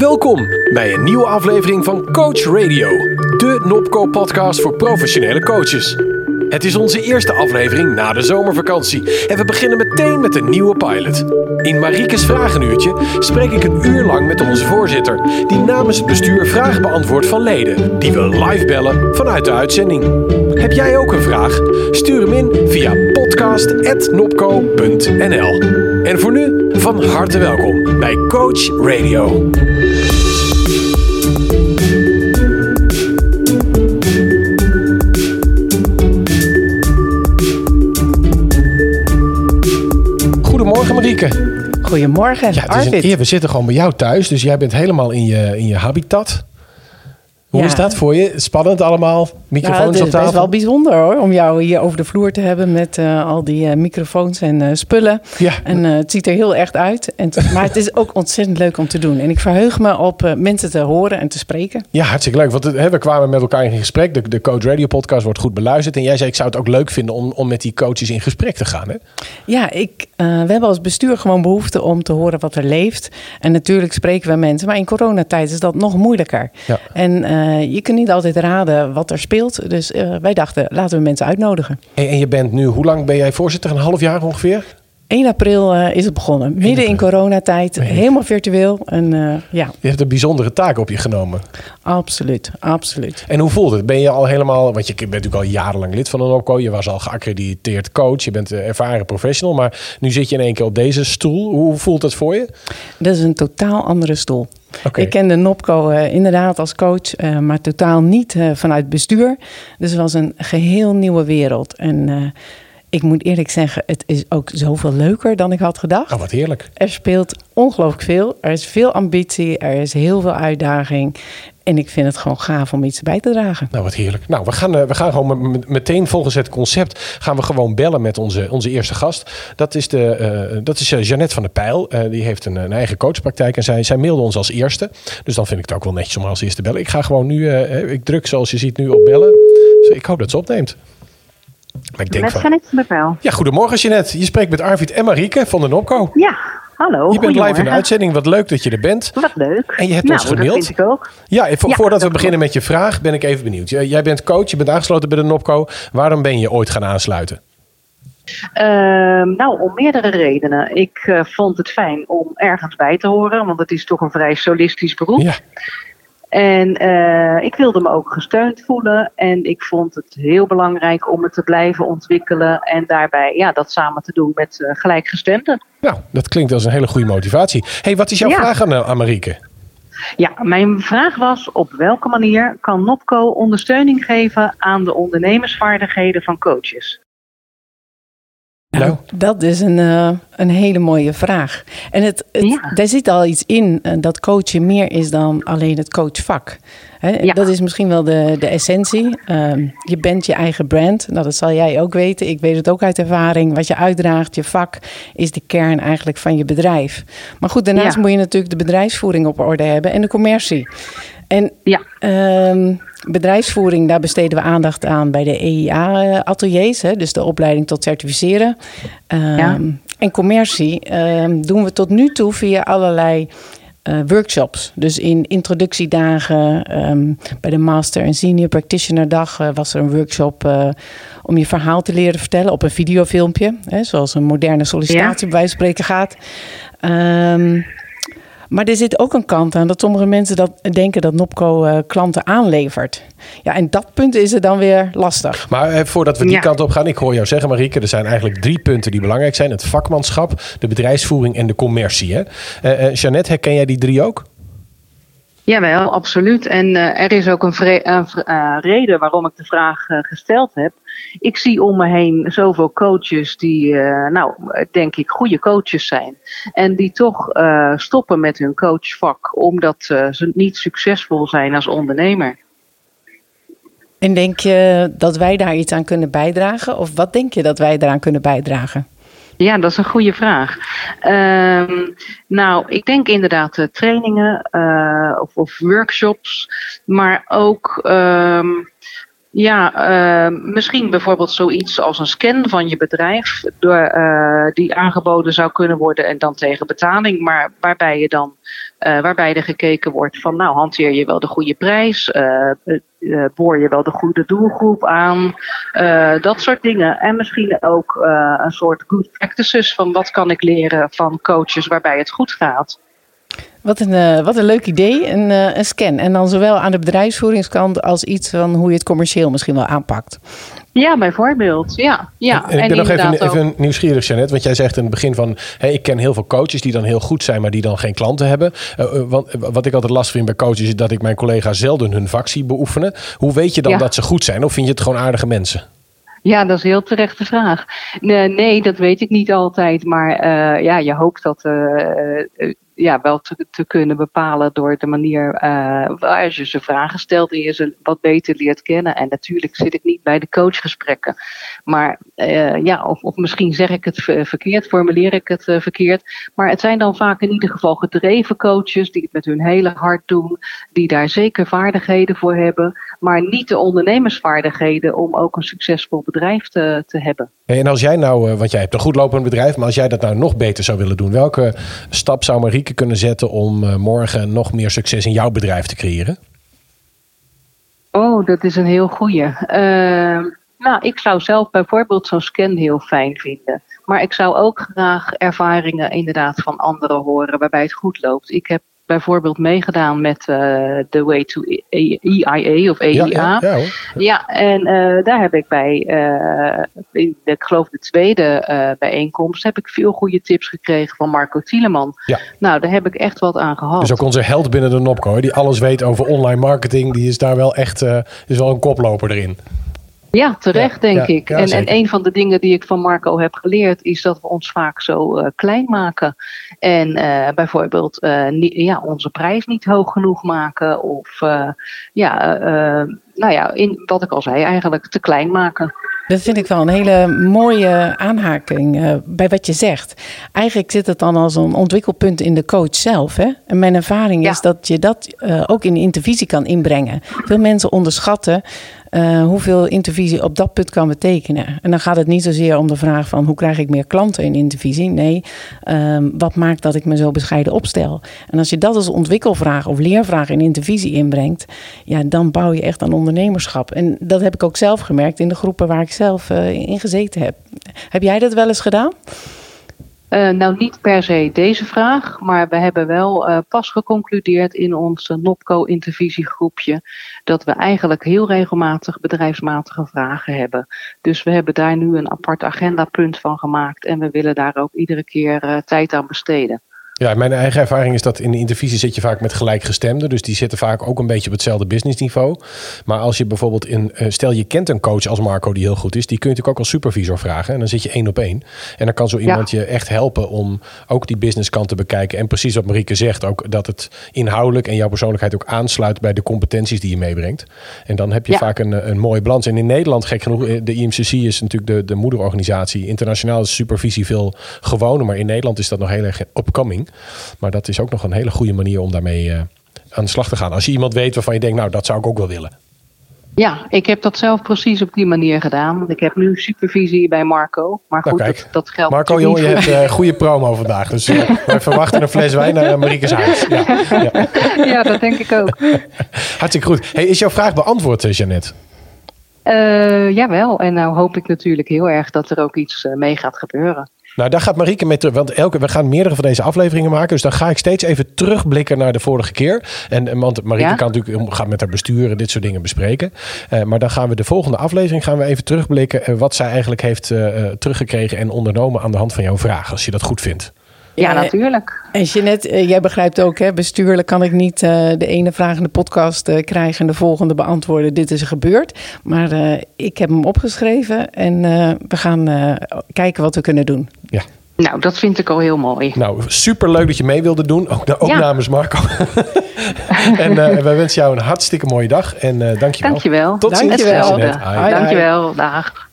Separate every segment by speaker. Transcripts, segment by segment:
Speaker 1: Welkom bij een nieuwe aflevering van Coach Radio, de Nopco-podcast voor professionele coaches. Het is onze eerste aflevering na de zomervakantie en we beginnen meteen met een nieuwe pilot. In Mariekes Vragenuurtje spreek ik een uur lang met onze voorzitter, die namens het bestuur vragen beantwoordt van leden, die we live bellen vanuit de uitzending. Heb jij ook een vraag? Stuur hem in via podcast.nopco.nl. En voor nu, van harte welkom bij Coach Radio. Goedemorgen, Ja, het is een eer. We zitten gewoon bij jou thuis, dus jij bent helemaal in je, in je habitat. Hoe
Speaker 2: Ja.
Speaker 1: is dat voor je? Spannend allemaal? Microfoons
Speaker 2: Nou, het is best wel bijzonder hoor, om jou hier over de vloer te hebben met eh, al die eh, microfoons en eh, spullen.
Speaker 1: Ja.
Speaker 2: En het ziet er heel echt uit. En maar het is ook ontzettend leuk om te doen. En ik verheug me op mensen te horen en te spreken.
Speaker 1: Ja, hartstikke leuk. Want hè, we kwamen met elkaar in gesprek. De, de Coach Radio podcast wordt goed beluisterd. En jij zei, ik zou het ook leuk vinden om, om met die coaches in gesprek te gaan. Hè?
Speaker 2: Ja, ik, we hebben als bestuur gewoon behoefte om te horen wat er leeft. En natuurlijk spreken we mensen, maar in coronatijd is dat nog moeilijker.
Speaker 1: Ja.
Speaker 2: En je kunt niet altijd raden wat er speelt. Dus eh, wij dachten, laten we mensen uitnodigen.
Speaker 1: En, en je bent nu, hoe lang ben jij voorzitter? Een half jaar ongeveer?
Speaker 2: 1 april eh, is het begonnen. Midden in coronatijd, helemaal virtueel. En eh, ja,
Speaker 1: Je hebt een bijzondere taak op je genomen.
Speaker 2: absoluut, absoluut.
Speaker 1: En hoe voelt het? Ben je al helemaal, want je bent natuurlijk al jarenlang lid van een OPCO. Je was al geaccrediteerd coach. Je bent een ervaren professional. Maar nu zit je in één keer op deze stoel. Hoe voelt dat voor je?
Speaker 2: Dat is een totaal andere stoel.
Speaker 1: Oké.
Speaker 2: Ik kende Nopco eh, inderdaad als coach, maar totaal niet eh, vanuit bestuur. Dus het was een geheel nieuwe wereld. En ik moet eerlijk zeggen, het is ook zoveel leuker dan ik had gedacht.
Speaker 1: Oh, wat heerlijk.
Speaker 2: Er speelt ongelooflijk veel. Er is veel ambitie, er is heel veel uitdaging. En ik vind het gewoon gaaf om iets bij te dragen.
Speaker 1: Nou, wat heerlijk. Nou, we gaan, eh, we gaan gewoon met- met- meteen volgens het concept gaan we gewoon bellen met onze, onze eerste gast. Dat is, de, eh, dat is eh, Jeannette van der Pijl. Die heeft een, een eigen coachpraktijk en zij, zij mailde ons als eerste. Dus dan vind ik het ook wel netjes om haar als eerste te bellen. Ik ga gewoon nu, ik druk zoals je ziet nu op bellen. Dus ik hoop dat ze opneemt. Maar ik denk van...
Speaker 3: Pijl.
Speaker 1: Ja, goedemorgen Jeannette. Je spreekt met Arvid en Marieke van de Nopco.
Speaker 3: Ja, hallo.
Speaker 1: Je bent live in de uitzending. Wat leuk dat je er bent.
Speaker 3: Wat leuk.
Speaker 1: En je hebt
Speaker 3: nou,
Speaker 1: ons gemaild.
Speaker 3: dat vind ik ook.
Speaker 1: Ja, vo-
Speaker 3: Ja,
Speaker 1: voordat we beginnen met je vraag, ben ik even benieuwd. Jij bent coach, je bent aangesloten bij de Nopco. Waarom ben je ooit gaan aansluiten?
Speaker 3: Ehm, nou, om meerdere redenen. Ik eh, vond het fijn om ergens bij te horen, want het is toch een vrij solistisch beroep.
Speaker 1: Ja,
Speaker 3: En eh, ik wilde me ook gesteund voelen. En ik vond het heel belangrijk om het te blijven ontwikkelen. En daarbij ja, dat samen te doen met eh, gelijkgestemden.
Speaker 1: nou, dat klinkt als een hele goede motivatie. hey, wat is jouw
Speaker 3: Ja.
Speaker 1: vraag aan, eh, aan Marieke?
Speaker 3: Ja, mijn vraag was: op welke manier kan NOPCO ondersteuning geven aan de ondernemersvaardigheden van coaches?
Speaker 1: Nou.
Speaker 2: Dat is een, eh, een hele mooie vraag. En het, het,
Speaker 3: Ja.
Speaker 2: daar zit al iets in eh, dat coachen meer is dan alleen het coachvak. Hè,
Speaker 3: Ja.
Speaker 2: Dat is misschien wel de, de essentie. Ehm, je bent je eigen brand. Nou, dat zal jij ook weten. Ik weet het ook uit ervaring. Wat je uitdraagt, je vak, is de kern eigenlijk van je bedrijf. Maar goed, daarnaast
Speaker 3: Ja.
Speaker 2: moet je natuurlijk de bedrijfsvoering op orde hebben en de commercie. En
Speaker 3: Ja.
Speaker 2: Ehm, bedrijfsvoering, daar besteden we aandacht aan bij de EIA-ateliers, dus de opleiding tot certificeren. Ehm,
Speaker 3: Ja.
Speaker 2: En commercie ehm, doen we tot nu toe via allerlei eh, workshops. Dus in introductiedagen, bij de Master en Senior Practitioner Dag eh, was er een workshop eh, om je verhaal te leren vertellen op een videofilmpje, hè, zoals een moderne sollicitatie bij wijze van spreken gaat. Ehm, maar er zit ook een kant aan dat sommige mensen dat denken dat Nopco eh, klanten aanlevert. Ja, en dat punt is er dan weer lastig.
Speaker 1: Maar eh, voordat we die
Speaker 3: Ja.
Speaker 1: kant op gaan, ik hoor jou zeggen, Marieke, er zijn eigenlijk drie punten die belangrijk zijn: het vakmanschap, de bedrijfsvoering en de commercie. Hè? Eh, eh, Jeannette, herken jij die drie ook?
Speaker 3: Jawel, absoluut. En eh, er is ook een, vre- een vre- reden waarom ik de vraag gesteld heb. Ik zie om me heen zoveel coaches die, eh, nou, denk ik, goede coaches zijn. En die toch eh, stoppen met hun coachvak omdat eh, ze niet succesvol zijn als ondernemer.
Speaker 2: En denk je dat wij daar iets aan kunnen bijdragen? Of wat denk je dat wij daaraan kunnen bijdragen?
Speaker 3: Ja, dat is een goede vraag. Ehm, nou, ik denk inderdaad trainingen of, of workshops, maar ook ehm, Ja, uh, misschien bijvoorbeeld zoiets als een scan van je bedrijf, door, uh, die aangeboden zou kunnen worden en dan tegen betaling, maar waarbij je dan, uh, waarbij er gekeken wordt van, nou, hanteer je wel de goede prijs, boor je wel de goede doelgroep aan, dat soort dingen. En misschien ook een soort good practices van wat kan ik leren van coaches waarbij het goed gaat.
Speaker 2: Wat een, uh, wat een leuk idee, een, uh, een scan. En dan zowel aan de bedrijfsvoeringskant als iets van hoe je het commercieel misschien wel aanpakt.
Speaker 3: Ja, bijvoorbeeld. Ja, ja.
Speaker 1: En, en ik ben nog even, even nieuwsgierig, Janet. Want jij zegt in het begin van... Hey, ik ken heel veel coaches die dan heel goed zijn... maar die dan geen klanten hebben. Uh, want, wat ik altijd lastig vind bij coaches... is dat ik mijn collega's zelden hun vak zie beoefenen. Hoe weet je dan ja. dat ze goed zijn? Of vind je het gewoon aardige mensen?
Speaker 3: Ja, dat is een heel terechte vraag. Nee, nee dat weet ik niet altijd. Maar uh, ja, je hoopt dat uh, ja, wel te, te, kunnen bepalen door de manier uh, als je ze vragen stelt en je ze wat beter leert kennen. En natuurlijk zit ik niet bij de coachgesprekken. Maar uh, ja, of, of misschien zeg ik het verkeerd, formuleer ik het uh, verkeerd. Maar het zijn dan vaak in ieder geval gedreven coaches die het met hun hele hart doen, die daar zeker vaardigheden voor hebben, maar niet de ondernemersvaardigheden om ook een succesvol bedrijf te, te hebben.
Speaker 1: En als jij nou, want jij hebt een goed lopend bedrijf, maar als jij dat nou nog beter zou willen doen, welke stap zou Marieke kunnen zetten om uh, morgen nog meer succes in jouw bedrijf te creëren?
Speaker 3: Oh, dat is een heel goeie. Uh, nou, ik zou zelf bijvoorbeeld zo'n scan heel fijn vinden. Maar ik zou ook graag ervaringen inderdaad van anderen horen waarbij het goed loopt. Ik heb bijvoorbeeld meegedaan met de uh, Way to EIA of EIA. Ja, ja, ja, ja en uh, daar heb ik bij, uh, in de, ik geloof de tweede bijeenkomst, heb ik veel goede tips gekregen van Marco Tieleman. Ja. Nou, daar heb ik echt wat aan gehad.
Speaker 1: Dus ook onze held binnen de Nopco, die alles weet over online marketing, die is daar wel echt, is wel een koploper erin.
Speaker 3: Ja, terecht denk ja, ik. Ja, en, en een van de dingen die ik van Marco heb geleerd is dat we ons vaak zo uh, klein maken. En uh, bijvoorbeeld uh, niet, ja, onze prijs niet hoog genoeg maken. Of ja, nou ja, in, wat ik al zei, eigenlijk te klein maken.
Speaker 2: Dat vind ik wel een hele mooie aanhaking uh, bij wat je zegt. Eigenlijk zit het dan als een ontwikkelpunt in de coach zelf. Hè? En mijn ervaring ja. is dat je dat uh, ook in de intervisie kan inbrengen. Veel mensen onderschatten uh, hoeveel intervisie op dat punt kan betekenen. En dan gaat het niet zozeer om de vraag van hoe krijg ik meer klanten in intervisie. Nee, um, wat maakt dat ik me zo bescheiden opstel? En als je dat als ontwikkelvraag of leervraag in intervisie inbrengt, ja, dan bouw je echt aan ondernemerschap. En dat heb ik ook zelf gemerkt in de groepen waar ik zelf uh, in gezeten heb. Heb jij dat wel eens gedaan?
Speaker 3: Uh, nou, niet per se deze vraag, maar we hebben wel uh, pas geconcludeerd in ons NOPCO-intervisiegroepje dat we eigenlijk heel regelmatig bedrijfsmatige vragen hebben. Dus we hebben daar nu een apart agendapunt van gemaakt en we willen daar ook iedere keer uh, tijd aan besteden.
Speaker 1: Ja, mijn eigen ervaring is dat in de intervisie zit je vaak met gelijkgestemden. Dus die zitten vaak ook een beetje op hetzelfde businessniveau. Maar als je bijvoorbeeld in, stel je kent een coach als Marco die heel goed is, die kun je natuurlijk ook als supervisor vragen. En dan zit je één op één. En dan kan zo iemand ja. je echt helpen om ook die businesskant te bekijken. En precies wat Marieke zegt, ook dat het inhoudelijk en jouw persoonlijkheid ook aansluit bij de competenties die je meebrengt. En dan heb je ja. vaak een, een mooie balans. En in Nederland, gek genoeg, de IMCC is natuurlijk de, de moederorganisatie. Internationaal is supervisie veel gewoner, maar in Nederland is dat nog heel erg opkoming. Maar dat is ook nog een hele goede manier om daarmee uh, aan de slag te gaan. Als je iemand weet waarvan je denkt, nou, dat zou ik ook wel willen.
Speaker 3: Ja, ik heb dat zelf precies op die manier gedaan. Want ik heb nu supervisie bij Marco. Maar goed, nou, dat, dat, geldt
Speaker 1: Marco, joh, je hebt uh, goede promo vandaag. Dus uh, wij verwachten een fles wijn naar Mariekes huis. Ja,
Speaker 3: ja. ja, dat denk ik ook.
Speaker 1: Hartstikke goed. Hey, is jouw vraag beantwoord, Jeannette?
Speaker 3: Uh, jawel, en nou hoop ik natuurlijk heel erg dat er ook iets mee gaat gebeuren.
Speaker 1: Nou, daar gaat Marieke mee terug. Want elke, we gaan meerdere van deze afleveringen maken. Dus dan ga ik steeds even terugblikken naar de vorige keer. En, want Marieke ja? kan natuurlijk gaat met haar bestuur en dit soort dingen bespreken. Uh, maar dan gaan we de volgende aflevering gaan we even terugblikken. Uh, wat zij eigenlijk heeft uh, teruggekregen en ondernomen aan de hand van jouw vraag. Als je dat goed vindt.
Speaker 3: Ja, natuurlijk.
Speaker 2: En Jeanette, jij begrijpt ook, hè, bestuurlijk kan ik niet uh, de ene vraag in de podcast uh, krijgen en de volgende beantwoorden. Dit is er gebeurd. Maar uh, ik heb hem opgeschreven en we gaan kijken wat we kunnen doen.
Speaker 1: Ja.
Speaker 3: Nou, dat vind ik al heel mooi.
Speaker 1: Nou, super leuk dat je mee wilde doen. Ook, ook ja. namens Marco. en wij wensen jou een hartstikke mooie dag. En dankjewel.
Speaker 3: Dankjewel.
Speaker 1: Tot ziens.
Speaker 3: Dankjewel. Dankjewel. Dag.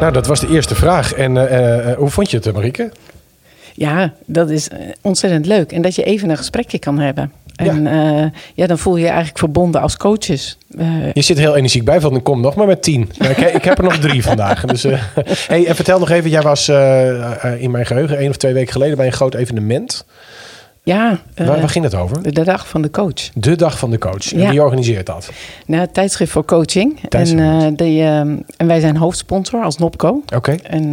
Speaker 1: Nou, dat was de eerste vraag. En uh, uh, hoe vond je het, Marieke?
Speaker 2: Ja, dat is ontzettend leuk. En dat je even een gesprekje kan hebben. En ja. ja, dan voel je je eigenlijk verbonden als coaches.
Speaker 1: je zit heel energiek bij, van kom nog maar met tien. ik, ik, heb er nog drie vandaag. Dus, hey, en vertel nog even, jij was in mijn geheugen één of twee weken geleden bij een groot evenement.
Speaker 2: Ja.
Speaker 1: waar, waar, ging het over?
Speaker 2: De, dag van de coach.
Speaker 1: De dag van de coach. En wie organiseert dat?
Speaker 2: Nou, tijdschrift voor coaching. En, uh, de, uh, en wij zijn hoofdsponsor als Nopco.
Speaker 1: Oké.
Speaker 2: En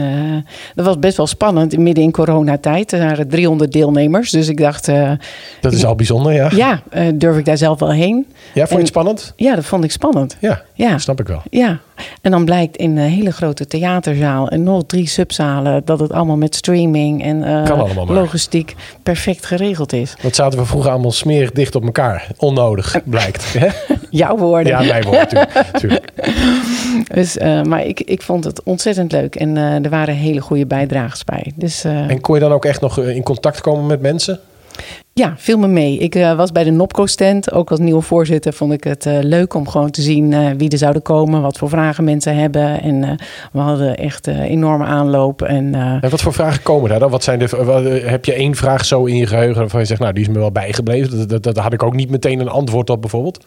Speaker 2: dat was best wel spannend. Midden in coronatijd. Er waren 300 deelnemers. Dus ik dacht...
Speaker 1: dat is al bijzonder, ja.
Speaker 2: Ja, durf ik daar zelf wel heen.
Speaker 1: Ja, vond je het spannend?
Speaker 2: Ja, dat vond ik spannend.
Speaker 1: Ja, ja. snap ik wel.
Speaker 2: Ja. En dan blijkt in een hele grote theaterzaal en nog drie subzalen dat het allemaal met streaming en uh, logistiek perfect geregeld is.
Speaker 1: Wat zaten we vroeger allemaal smerig dicht op elkaar? Onnodig, blijkt.
Speaker 2: Jouw woorden.
Speaker 1: Ja, mijn woorden, natuurlijk.
Speaker 2: dus, uh, maar ik, ik vond het ontzettend leuk en uh, er waren hele goede bijdragers bij. Dus,
Speaker 1: en kon je dan ook echt nog in contact komen met mensen?
Speaker 2: Ja, viel me mee. Ik uh, was bij de Nopco-stand. Ook als nieuwe voorzitter vond ik het uh, leuk om gewoon te zien uh, wie er zouden komen, wat voor vragen mensen hebben. En we hadden echt enorme aanloop. En,
Speaker 1: en, wat voor vragen komen daar dan? Wat zijn de, wat, heb je één vraag zo in je geheugen waarvan je zegt, nou, die is me wel bijgebleven? Dat, dat, dat had ik ook niet meteen een antwoord op bijvoorbeeld.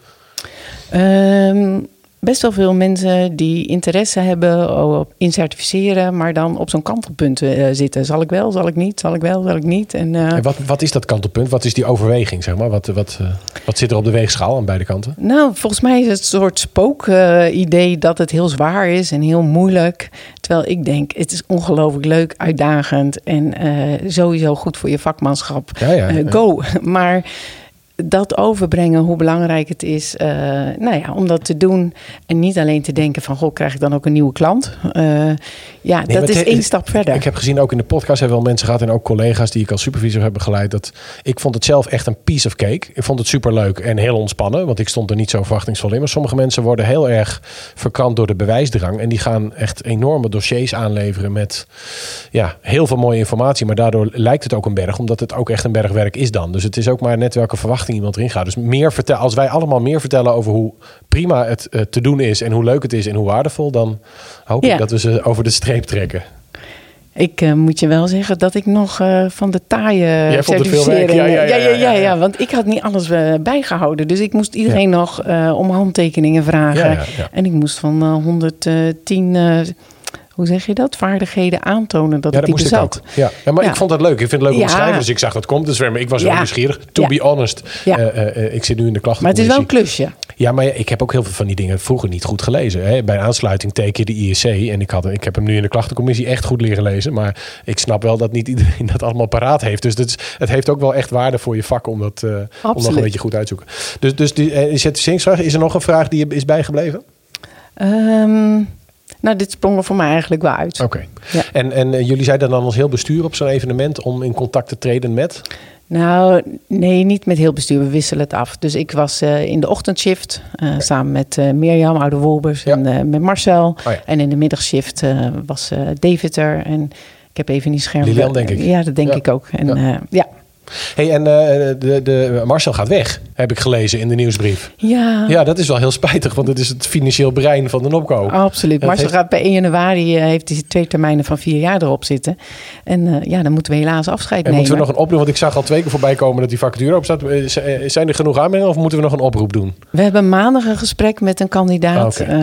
Speaker 2: Um, best wel veel mensen die interesse hebben in certificeren, maar dan op zo'n kantelpunt uh, zitten. Zal ik wel, zal ik niet, zal ik wel, zal ik niet. En, uh,
Speaker 1: en wat, wat is dat kantelpunt? Wat is die overweging, zeg maar? Wat, wat, uh, wat zit er op de weegschaal aan beide kanten?
Speaker 2: Nou, volgens mij is het een soort spook-idee dat het heel zwaar is en heel moeilijk. Terwijl ik denk, het is ongelooflijk leuk, uitdagend en sowieso goed voor je vakmanschap.
Speaker 1: Ja, ja, ja.
Speaker 2: go. Maar dat overbrengen, hoe belangrijk het is uh, nou ja, om dat te doen. En niet alleen te denken van, goh, krijg ik dan ook een nieuwe klant? Uh, ja, nee, dat is één stap verder.
Speaker 1: Ik heb gezien, ook in de podcast hebben wel mensen gehad... en ook collega's die ik als supervisor heb begeleid... dat ik vond het zelf echt een piece of cake. Ik vond het superleuk en heel ontspannen... want ik stond er niet zo verwachtingsvol in. Maar sommige mensen worden heel erg verkant door de bewijsdrang... en die gaan echt enorme dossiers aanleveren met ja, heel veel mooie informatie... maar daardoor lijkt het ook een berg... omdat het ook echt een bergwerk is dan. Dus het is ook maar net welke verwachting iemand erin gaat. Dus meer vertel, als wij allemaal meer vertellen over hoe prima het uh, te doen is en hoe leuk het is en hoe waardevol, dan hoop ja. ik dat we ze over de streep trekken.
Speaker 2: Ik uh, moet je wel zeggen dat ik nog uh, van de taaie certificering...
Speaker 1: Ja ja
Speaker 2: ja, ja, ja, ja, want ik had niet alles uh, bijgehouden. Dus ik moest iedereen nog om handtekeningen vragen. En ik moest van 110 hoe zeg je dat? Vaardigheden aantonen dat
Speaker 1: ja,
Speaker 2: het
Speaker 1: dat
Speaker 2: moest
Speaker 1: ook. Ja, ja maar ja. ik vond het leuk. Ik vind het leuk om te schrijven. Dus ik zag dat komt. Dus ik was wel nieuwsgierig. To be honest. Uh, uh, ik zit nu in de klachten.
Speaker 2: Maar het is wel een klusje.
Speaker 1: Ja, maar ik heb ook heel veel van die dingen vroeger niet goed gelezen. Hè. Bij aansluiting teken de IEC. En ik, had, ik heb hem nu in de klachtencommissie echt goed leren lezen. Maar ik snap wel dat niet iedereen dat allemaal paraat heeft. Dus het, het heeft ook wel echt waarde voor je vak om dat, uh, om nog een beetje goed uit te zoeken. Dus, dus die, uh, is er nog een vraag die is bijgebleven?
Speaker 2: Um, nou, dit sprong er voor mij eigenlijk wel uit.
Speaker 1: Oké. Ja. En, en uh, jullie zeiden dan als heel bestuur op zo'n evenement om in contact te treden met?
Speaker 2: Nou, nee, niet met heel bestuur. We wisselen het af. Dus ik was uh, in de ochtendshift uh, okay. samen met uh, Mirjam, Oude Wolbers ja. en met Marcel.
Speaker 1: Oh, ja.
Speaker 2: En in de middagshift was David er. En ik heb even die scherm.
Speaker 1: Lilian, denk ik.
Speaker 2: Ja, dat denk ja. ik ook. En ja.
Speaker 1: Hey, en uh, de, de, Marcel gaat weg, heb ik gelezen in de nieuwsbrief.
Speaker 2: Ja.
Speaker 1: Ja, dat is wel heel spijtig, want het is het financieel brein van de Nopco.
Speaker 2: Absoluut. Marcel heeft... gaat bij 1 januari, uh, heeft hij twee termijnen van vier jaar erop zitten. En uh, ja, dan moeten we helaas afscheid
Speaker 1: en
Speaker 2: nemen.
Speaker 1: moeten we nog een oproep, want ik zag al twee keer voorbij komen dat die vacature op staat. Zijn er genoeg aanmeldingen of moeten we nog een oproep doen?
Speaker 2: We hebben maandag een gesprek met een kandidaat.
Speaker 1: Okay.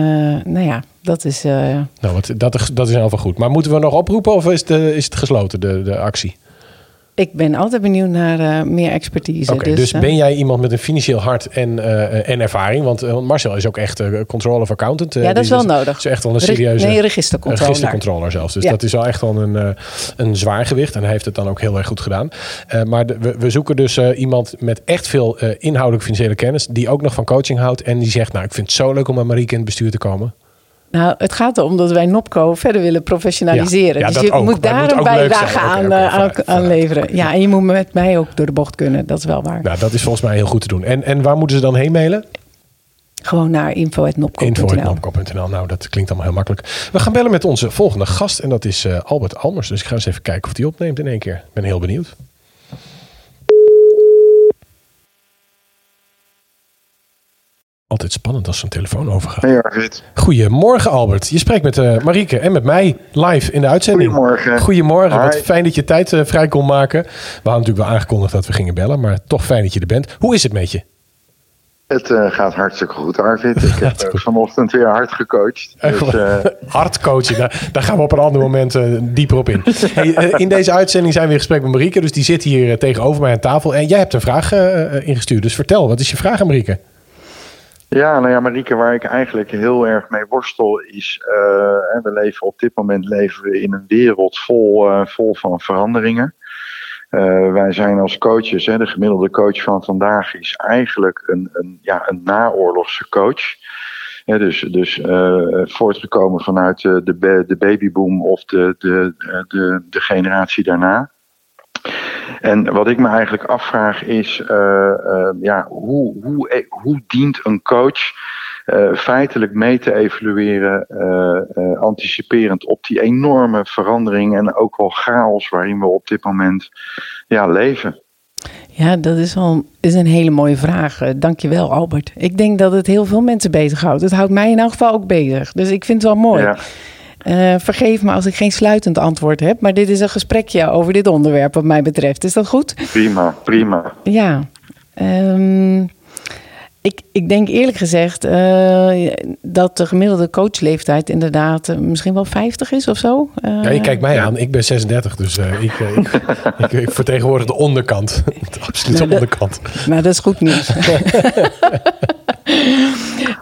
Speaker 2: nou ja, dat is...
Speaker 1: Nou, wat, dat, dat is in ieder geval goed. Maar moeten we nog oproepen of is het, is het gesloten, de, de actie?
Speaker 2: Ik ben altijd benieuwd naar uh, meer expertise.
Speaker 1: Okay, dus, dus uh, ben jij iemand met een financieel hart en, uh, en ervaring? Want Marcel is ook echt controller of accountant.
Speaker 2: ja, dat is wel
Speaker 1: is,
Speaker 2: nodig.
Speaker 1: is echt wel een serieuze...
Speaker 2: Nee, registercontroller.
Speaker 1: registercontroller zelfs. Dus ja. dat is wel echt wel een, een zwaar gewicht. En hij heeft het dan ook heel erg goed gedaan. maar de, we, we, zoeken dus iemand met echt veel inhoudelijke financiële kennis... die ook nog van coaching houdt. En die zegt, nou, ik vind het zo leuk om bij Marieke in het bestuur te komen.
Speaker 2: Nou, het gaat erom dat wij Nopco verder willen professionaliseren.
Speaker 1: Ja, ja,
Speaker 2: dus je
Speaker 1: ook.
Speaker 2: moet daar een bijdrage aan,
Speaker 1: okay, okay,
Speaker 2: aan, aan, leveren. Ja, en je moet met mij ook door de bocht kunnen. Dat is wel waar.
Speaker 1: Nou, dat is volgens mij heel goed te doen. En, en waar moeten ze dan heen mailen?
Speaker 2: Gewoon naar info.nopco.nl.
Speaker 1: Info.nopco.nl. Nou, dat klinkt allemaal heel makkelijk. We gaan bellen met onze volgende gast. En dat is uh, Albert Almers. Dus ik ga eens even kijken of die opneemt in één keer. Ik ben heel benieuwd. Altijd spannend als zo'n telefoon overgaat.
Speaker 4: Hey Arvid.
Speaker 1: Goedemorgen Albert. Je spreekt met uh, Marieke en met mij live in de uitzending.
Speaker 4: Goedemorgen.
Speaker 1: Goedemorgen. Wat fijn dat je tijd uh, vrij kon maken. We hadden natuurlijk wel aangekondigd dat we gingen bellen, maar toch fijn dat je er bent. Hoe is het met je?
Speaker 4: Het uh, gaat hartstikke goed, Arvid. Ik heb uh, vanochtend weer hard gecoacht. Dus, uh...
Speaker 1: hard coachen, daar, daar, gaan we op een ander moment dieper op in. Hey, in deze uitzending zijn we in gesprek met Marieke, dus die zit hier tegenover mij aan tafel. En jij hebt een vraag ingestuurd, dus vertel, wat is je vraag aan Marieke?
Speaker 4: Ja, nou ja, Marieke, waar ik eigenlijk heel erg mee worstel is, we leven op dit moment leven we in een wereld vol, vol van veranderingen. Uh, wij zijn als coaches, hè, de gemiddelde coach van vandaag is eigenlijk een, een, ja, een naoorlogse coach. dus dus uh, voortgekomen vanuit de, de babyboom of de, de, de, de generatie daarna. En wat ik me eigenlijk afvraag is, uh, ja, hoe, hoe, hoe dient een coach uh, feitelijk mee te evalueren, uh, anticiperend op die enorme verandering en ook wel chaos waarin we op dit moment ja, leven?
Speaker 2: Ja, dat is wel is een hele mooie vraag. Dankjewel, Albert. Ik denk dat het heel veel mensen bezighoudt. Het houdt mij in elk geval ook bezig. Dus ik vind het wel mooi. Ja. Uh, vergeef me als ik geen sluitend antwoord heb, maar dit is een gesprekje over dit onderwerp, wat mij betreft. Is dat goed?
Speaker 4: Prima, prima.
Speaker 2: Ja. Um, ik, ik denk eerlijk gezegd uh, dat de gemiddelde coachleeftijd inderdaad uh, misschien wel 50 is of zo.
Speaker 1: Uh, ja, je kijkt mij aan. Ik ben 36, dus ik, ik, ik, ik, vertegenwoordig de onderkant. De absolute nou, onderkant.
Speaker 2: Nou, dat is goed nieuws.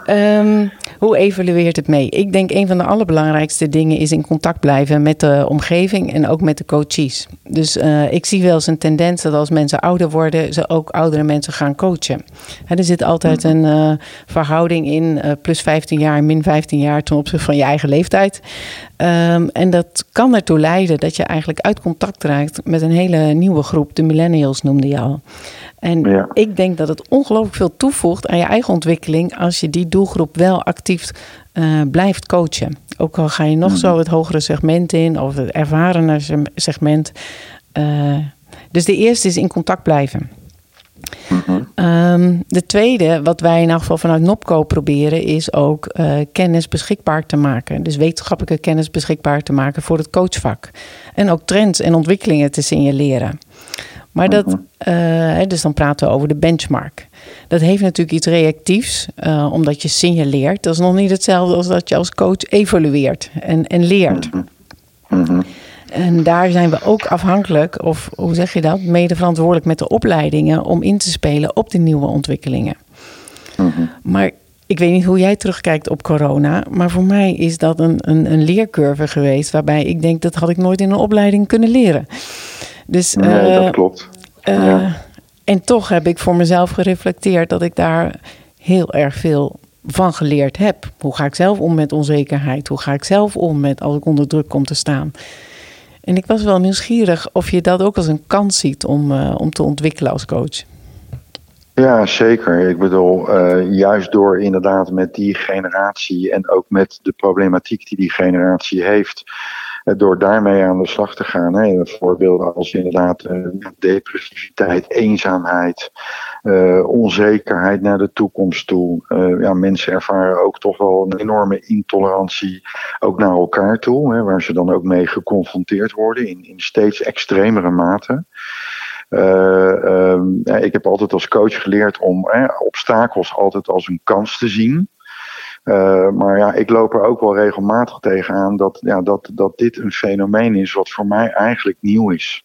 Speaker 2: um, hoe evalueert het mee? Ik denk een van de allerbelangrijkste dingen is in contact blijven met de omgeving en ook met de coaches. Dus uh, ik zie wel eens een tendens dat als mensen ouder worden, ze ook oudere mensen gaan coachen. er zit altijd een uh, verhouding in, uh, plus 15 jaar, min 15 jaar ten opzichte van je eigen leeftijd. Um, en dat kan ertoe leiden dat je eigenlijk uit contact raakt met een hele nieuwe groep, de millennials noemde je al. En ja. ik denk dat het ongelooflijk veel toevoegt aan je eigen ontwikkeling als je die doelgroep wel actief uh, blijft coachen. Ook al ga je nog mm. zo het hogere segment in of het ervarene segment. Uh, dus de eerste is in contact blijven. Mm -hmm. um, de tweede, wat wij in elk geval vanuit NOPCO proberen, is ook uh, kennis beschikbaar te maken. Dus wetenschappelijke kennis beschikbaar te maken voor het coachvak. En ook trends en ontwikkelingen te signaleren. Maar dat, uh, dus dan praten we over de benchmark. Dat heeft natuurlijk iets reactiefs, uh, omdat je signaleert. Dat is nog niet hetzelfde als dat je als coach evalueert en, en leert. Mm -hmm. En daar zijn we ook afhankelijk, of hoe zeg je dat, mede verantwoordelijk met de opleidingen om in te spelen op de nieuwe ontwikkelingen. Mm -hmm. Maar ik weet niet hoe jij terugkijkt op corona, maar voor mij is dat een, een, een leercurve geweest waarbij ik denk dat had ik nooit in een opleiding kunnen leren.
Speaker 4: Dus, nee, dat klopt.
Speaker 2: Uh, ja. En toch heb ik voor mezelf gereflecteerd dat ik daar heel erg veel van geleerd heb. Hoe ga ik zelf om met onzekerheid? Hoe ga ik zelf om met als ik onder druk kom te staan? En ik was wel nieuwsgierig of je dat ook als een kans ziet om, uh, om te ontwikkelen als coach.
Speaker 4: Ja, zeker. Ik bedoel, uh, juist door inderdaad met die generatie en ook met de problematiek die die generatie heeft, door daarmee aan de slag te gaan. Hè. Voorbeelden als inderdaad uh, depressiviteit, eenzaamheid, uh, onzekerheid naar de toekomst toe. Ja, mensen ervaren ook toch wel een enorme intolerantie ook naar elkaar toe, hè, waar ze dan ook mee geconfronteerd worden in, in steeds extremere mate. Um, ik heb altijd als coach geleerd om obstakels altijd als een kans te zien. Uh, maar ja, ik loop er ook wel regelmatig tegenaan dat, ja, dat, dat dit een fenomeen is wat voor mij eigenlijk nieuw is.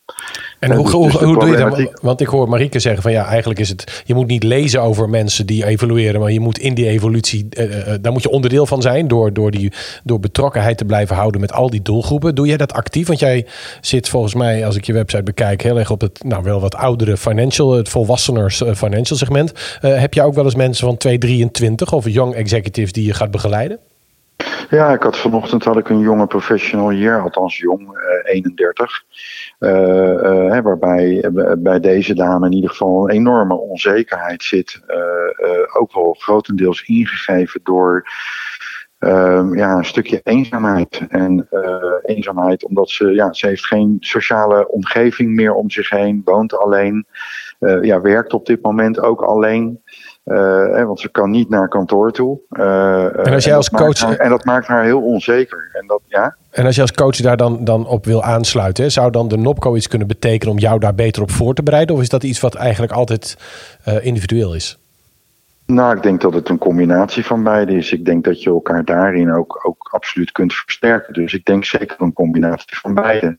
Speaker 1: En uh, hoe, dus, hoe, dus hoe doe je dat? Want ik hoor Marieke zeggen van ja, eigenlijk is het, je moet niet lezen over mensen die evolueren, maar je moet in die evolutie, uh, daar moet je onderdeel van zijn door, door, die, door betrokkenheid te blijven houden met al die doelgroepen. Doe jij dat actief? Want jij zit volgens mij, als ik je website bekijk, heel erg op het nou wel wat oudere financial, het volwasseners financial segment. heb je ook wel eens mensen van 223 of young executives die gaat begeleiden?
Speaker 4: Ja, ik had vanochtend had ik een jonge professional hier, althans jong, uh, 31. Uh, uh, waarbij bij deze dame in ieder geval een enorme onzekerheid zit. ook wel grotendeels ingegeven door uh, ja, een stukje eenzaamheid. En eenzaamheid omdat ze, ja, ze heeft geen sociale omgeving meer om zich heen, woont alleen, ja, werkt op dit moment ook alleen. Uh, want ze kan niet naar kantoor toe.
Speaker 1: Uh, en als jij als coach.
Speaker 4: Haar, en dat maakt haar heel onzeker. En, dat, ja?
Speaker 1: en als je als coach daar dan, dan op wil aansluiten, zou dan de NOPCO iets kunnen betekenen om jou daar beter op voor te bereiden? Of is dat iets wat eigenlijk altijd individueel is?
Speaker 4: Nou, ik denk dat het een combinatie van beide is. Ik denk dat je elkaar daarin ook, ook absoluut kunt versterken. Dus ik denk zeker een combinatie van beide.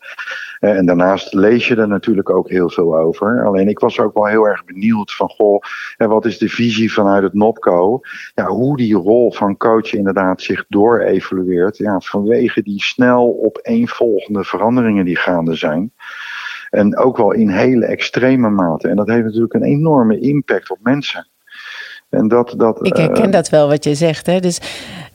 Speaker 4: Eh, en daarnaast lees je er natuurlijk ook heel veel over. Alleen ik was ook wel heel erg benieuwd van, goh, wat is de visie vanuit het NOPCO? Ja, hoe die rol van coach inderdaad zich door-evolueert. Ja, vanwege die snel opeenvolgende veranderingen die gaande zijn. En ook wel in hele extreme mate. En dat heeft natuurlijk een enorme impact op mensen.
Speaker 2: En dat, dat, ik herken uh, dat wel wat je zegt. Hè? Dus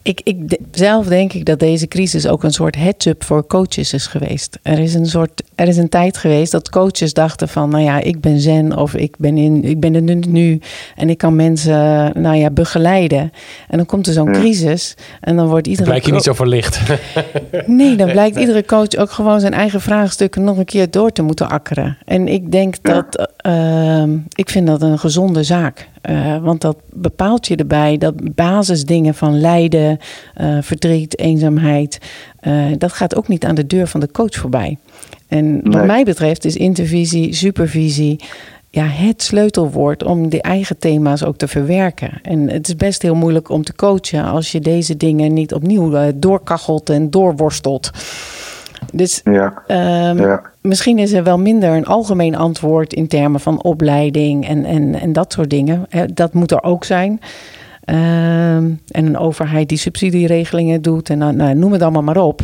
Speaker 2: ik, ik, zelf denk ik dat deze crisis ook een soort heads-up voor coaches is geweest. Er is, een soort, er is een tijd geweest dat coaches dachten van... nou ja, ik ben zen of ik ben, in, ik ben er nu en ik kan mensen nou ja, begeleiden. En dan komt er zo'n crisis en dan wordt iedere...
Speaker 1: Dan blijkt je niet zo verlicht.
Speaker 2: nee, dan blijkt iedere coach ook gewoon zijn eigen vraagstukken... nog een keer door te moeten akkeren. En ik denk dat... Uh, ik vind dat een gezonde zaak. Uh, want dat bepaalt je erbij dat basisdingen van lijden, uh, verdriet, eenzaamheid, uh, dat gaat ook niet aan de deur van de coach voorbij. En nee. wat mij betreft is intervisie, supervisie ja, het sleutelwoord om die eigen thema's ook te verwerken. En het is best heel moeilijk om te coachen als je deze dingen niet opnieuw doorkachelt en doorworstelt. Dus ja. Um, ja. misschien is er wel minder een algemeen antwoord in termen van opleiding en, en, en dat soort dingen. Dat moet er ook zijn. Um, en een overheid die subsidieregelingen doet en nou, noem het allemaal maar op.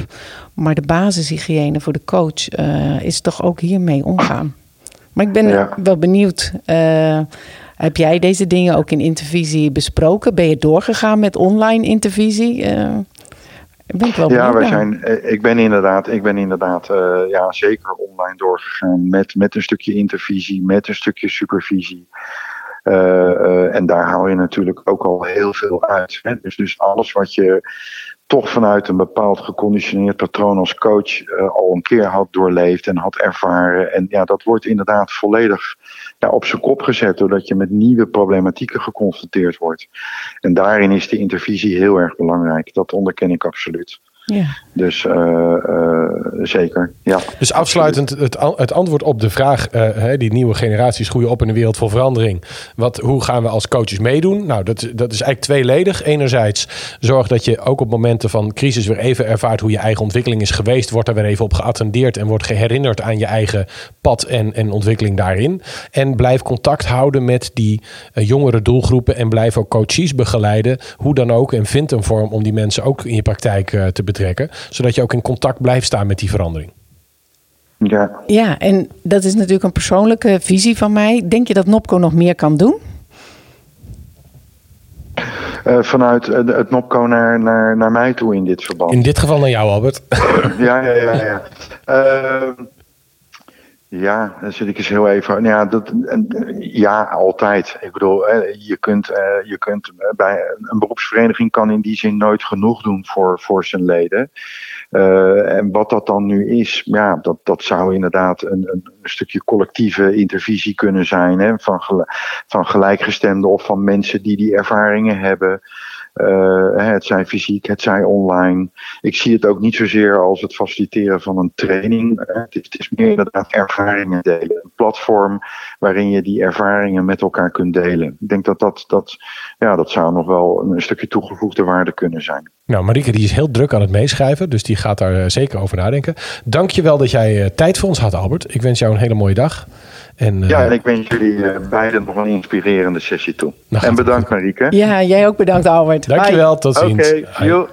Speaker 2: Maar de basishygiëne voor de coach uh, is toch ook hiermee omgaan. Maar ik ben ja. wel benieuwd. Uh, heb jij deze dingen ook in intervisie besproken? Ben je doorgegaan met online intervisie? Uh, ben ik wel
Speaker 4: ja, wij zijn, eh, ik ben inderdaad, ik ben inderdaad uh, ja, zeker online doorgegaan met, met een stukje intervisie, met een stukje supervisie. Uh, uh, en daar haal je natuurlijk ook al heel veel uit. Hè? Dus, dus alles wat je toch vanuit een bepaald geconditioneerd patroon als coach uh, al een keer had doorleefd en had ervaren. En ja, dat wordt inderdaad volledig op zijn kop gezet doordat je met nieuwe problematieken geconfronteerd wordt. En daarin is de intervisie heel erg belangrijk. Dat onderken ik absoluut. Ja. Dus uh, uh, zeker. Ja,
Speaker 1: dus afsluitend het, het antwoord op de vraag: uh, die nieuwe generaties groeien op in een wereld vol verandering. Wat, hoe gaan we als coaches meedoen? Nou, dat, dat is eigenlijk tweeledig. Enerzijds zorg dat je ook op momenten van crisis weer even ervaart hoe je eigen ontwikkeling is geweest. Wordt er weer even op geattendeerd en wordt herinnerd aan je eigen pad en, en ontwikkeling daarin. En blijf contact houden met die jongere doelgroepen en blijf ook coaches begeleiden. Hoe dan ook. En vind een vorm om die mensen ook in je praktijk te betrekken betrekken. Zodat je ook in contact blijft staan met die verandering.
Speaker 4: Ja.
Speaker 2: ja, en dat is natuurlijk een persoonlijke visie van mij. Denk je dat Nopco nog meer kan doen?
Speaker 4: Uh, vanuit uh, het Nopco naar, naar, naar mij toe in dit verband.
Speaker 1: In dit geval naar jou, Albert.
Speaker 4: ja, ja, ja. ja. Uh, ja, dan zit ik eens heel even. Nou ja, dat, ja, altijd. Ik bedoel, je kunt, je kunt bij een beroepsvereniging kan in die zin nooit genoeg doen voor, voor zijn leden. Uh, en wat dat dan nu is, ja, dat, dat zou inderdaad een, een stukje collectieve intervisie kunnen zijn. Hè, van, van gelijkgestemden of van mensen die die ervaringen hebben. Uh, het zij fysiek, het zij online. Ik zie het ook niet zozeer als het faciliteren van een training. Het is, het is, meer inderdaad ervaringen delen. Een platform waarin je die ervaringen met elkaar kunt delen. Ik denk dat dat, dat, ja, dat zou nog wel een stukje toegevoegde waarde kunnen zijn.
Speaker 1: Nou, Marieke die is heel druk aan het meeschrijven, dus die gaat daar zeker over nadenken. Dank je wel dat jij tijd voor ons had, Albert. Ik wens jou een hele mooie dag.
Speaker 4: En, uh, ja, en ik wens jullie uh, beiden nog een inspirerende sessie toe. Nou, en bedankt Marieke.
Speaker 2: Ja, jij ook bedankt Albert.
Speaker 1: Dankjewel, Bye. tot ziens.
Speaker 4: Oké, okay,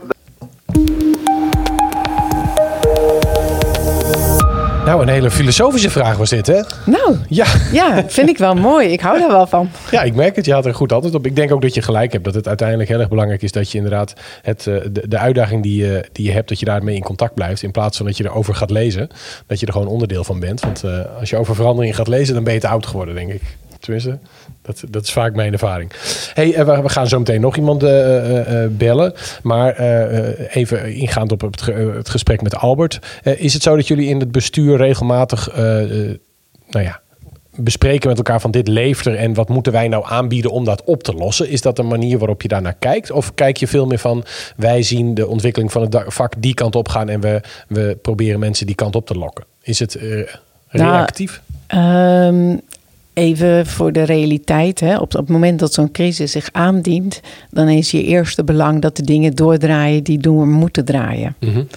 Speaker 1: Nou, een hele filosofische vraag was dit, hè?
Speaker 2: Nou, ja, ja vind ik wel mooi. Ik hou daar wel van.
Speaker 1: Ja, ik merk het. Je had er goed antwoord op. Ik denk ook dat je gelijk hebt. Dat het uiteindelijk heel erg belangrijk is dat je inderdaad het, eh, de, de uitdaging die je, die je hebt, dat je daarmee in contact blijft. In plaats van dat je erover gaat lezen, dat je er gewoon onderdeel van bent. Want uh, als je over verandering gaat lezen, dan ben je te oud geworden, denk ik. Tenminste, dat, dat is vaak mijn ervaring. Hey, we gaan zo meteen nog iemand uh, uh, bellen. Maar even ingaand op het, het gesprek met Albert. is het zo dat jullie in het bestuur regelmatig nou ja, bespreken met elkaar van dit leeft er en wat moeten wij nou aanbieden om dat op te lossen? Is dat een manier waarop je daarnaar kijkt? Of kijk je veel meer van wij zien de ontwikkeling van het vak die kant op gaan en we, we proberen mensen die kant op te lokken? Is het uh, reactief?
Speaker 2: Nou, even voor de realiteit. Hè. Op, het moment dat zo'n crisis zich aandient, dan is je eerste belang dat de dingen doordraaien die door moeten draaien. Mm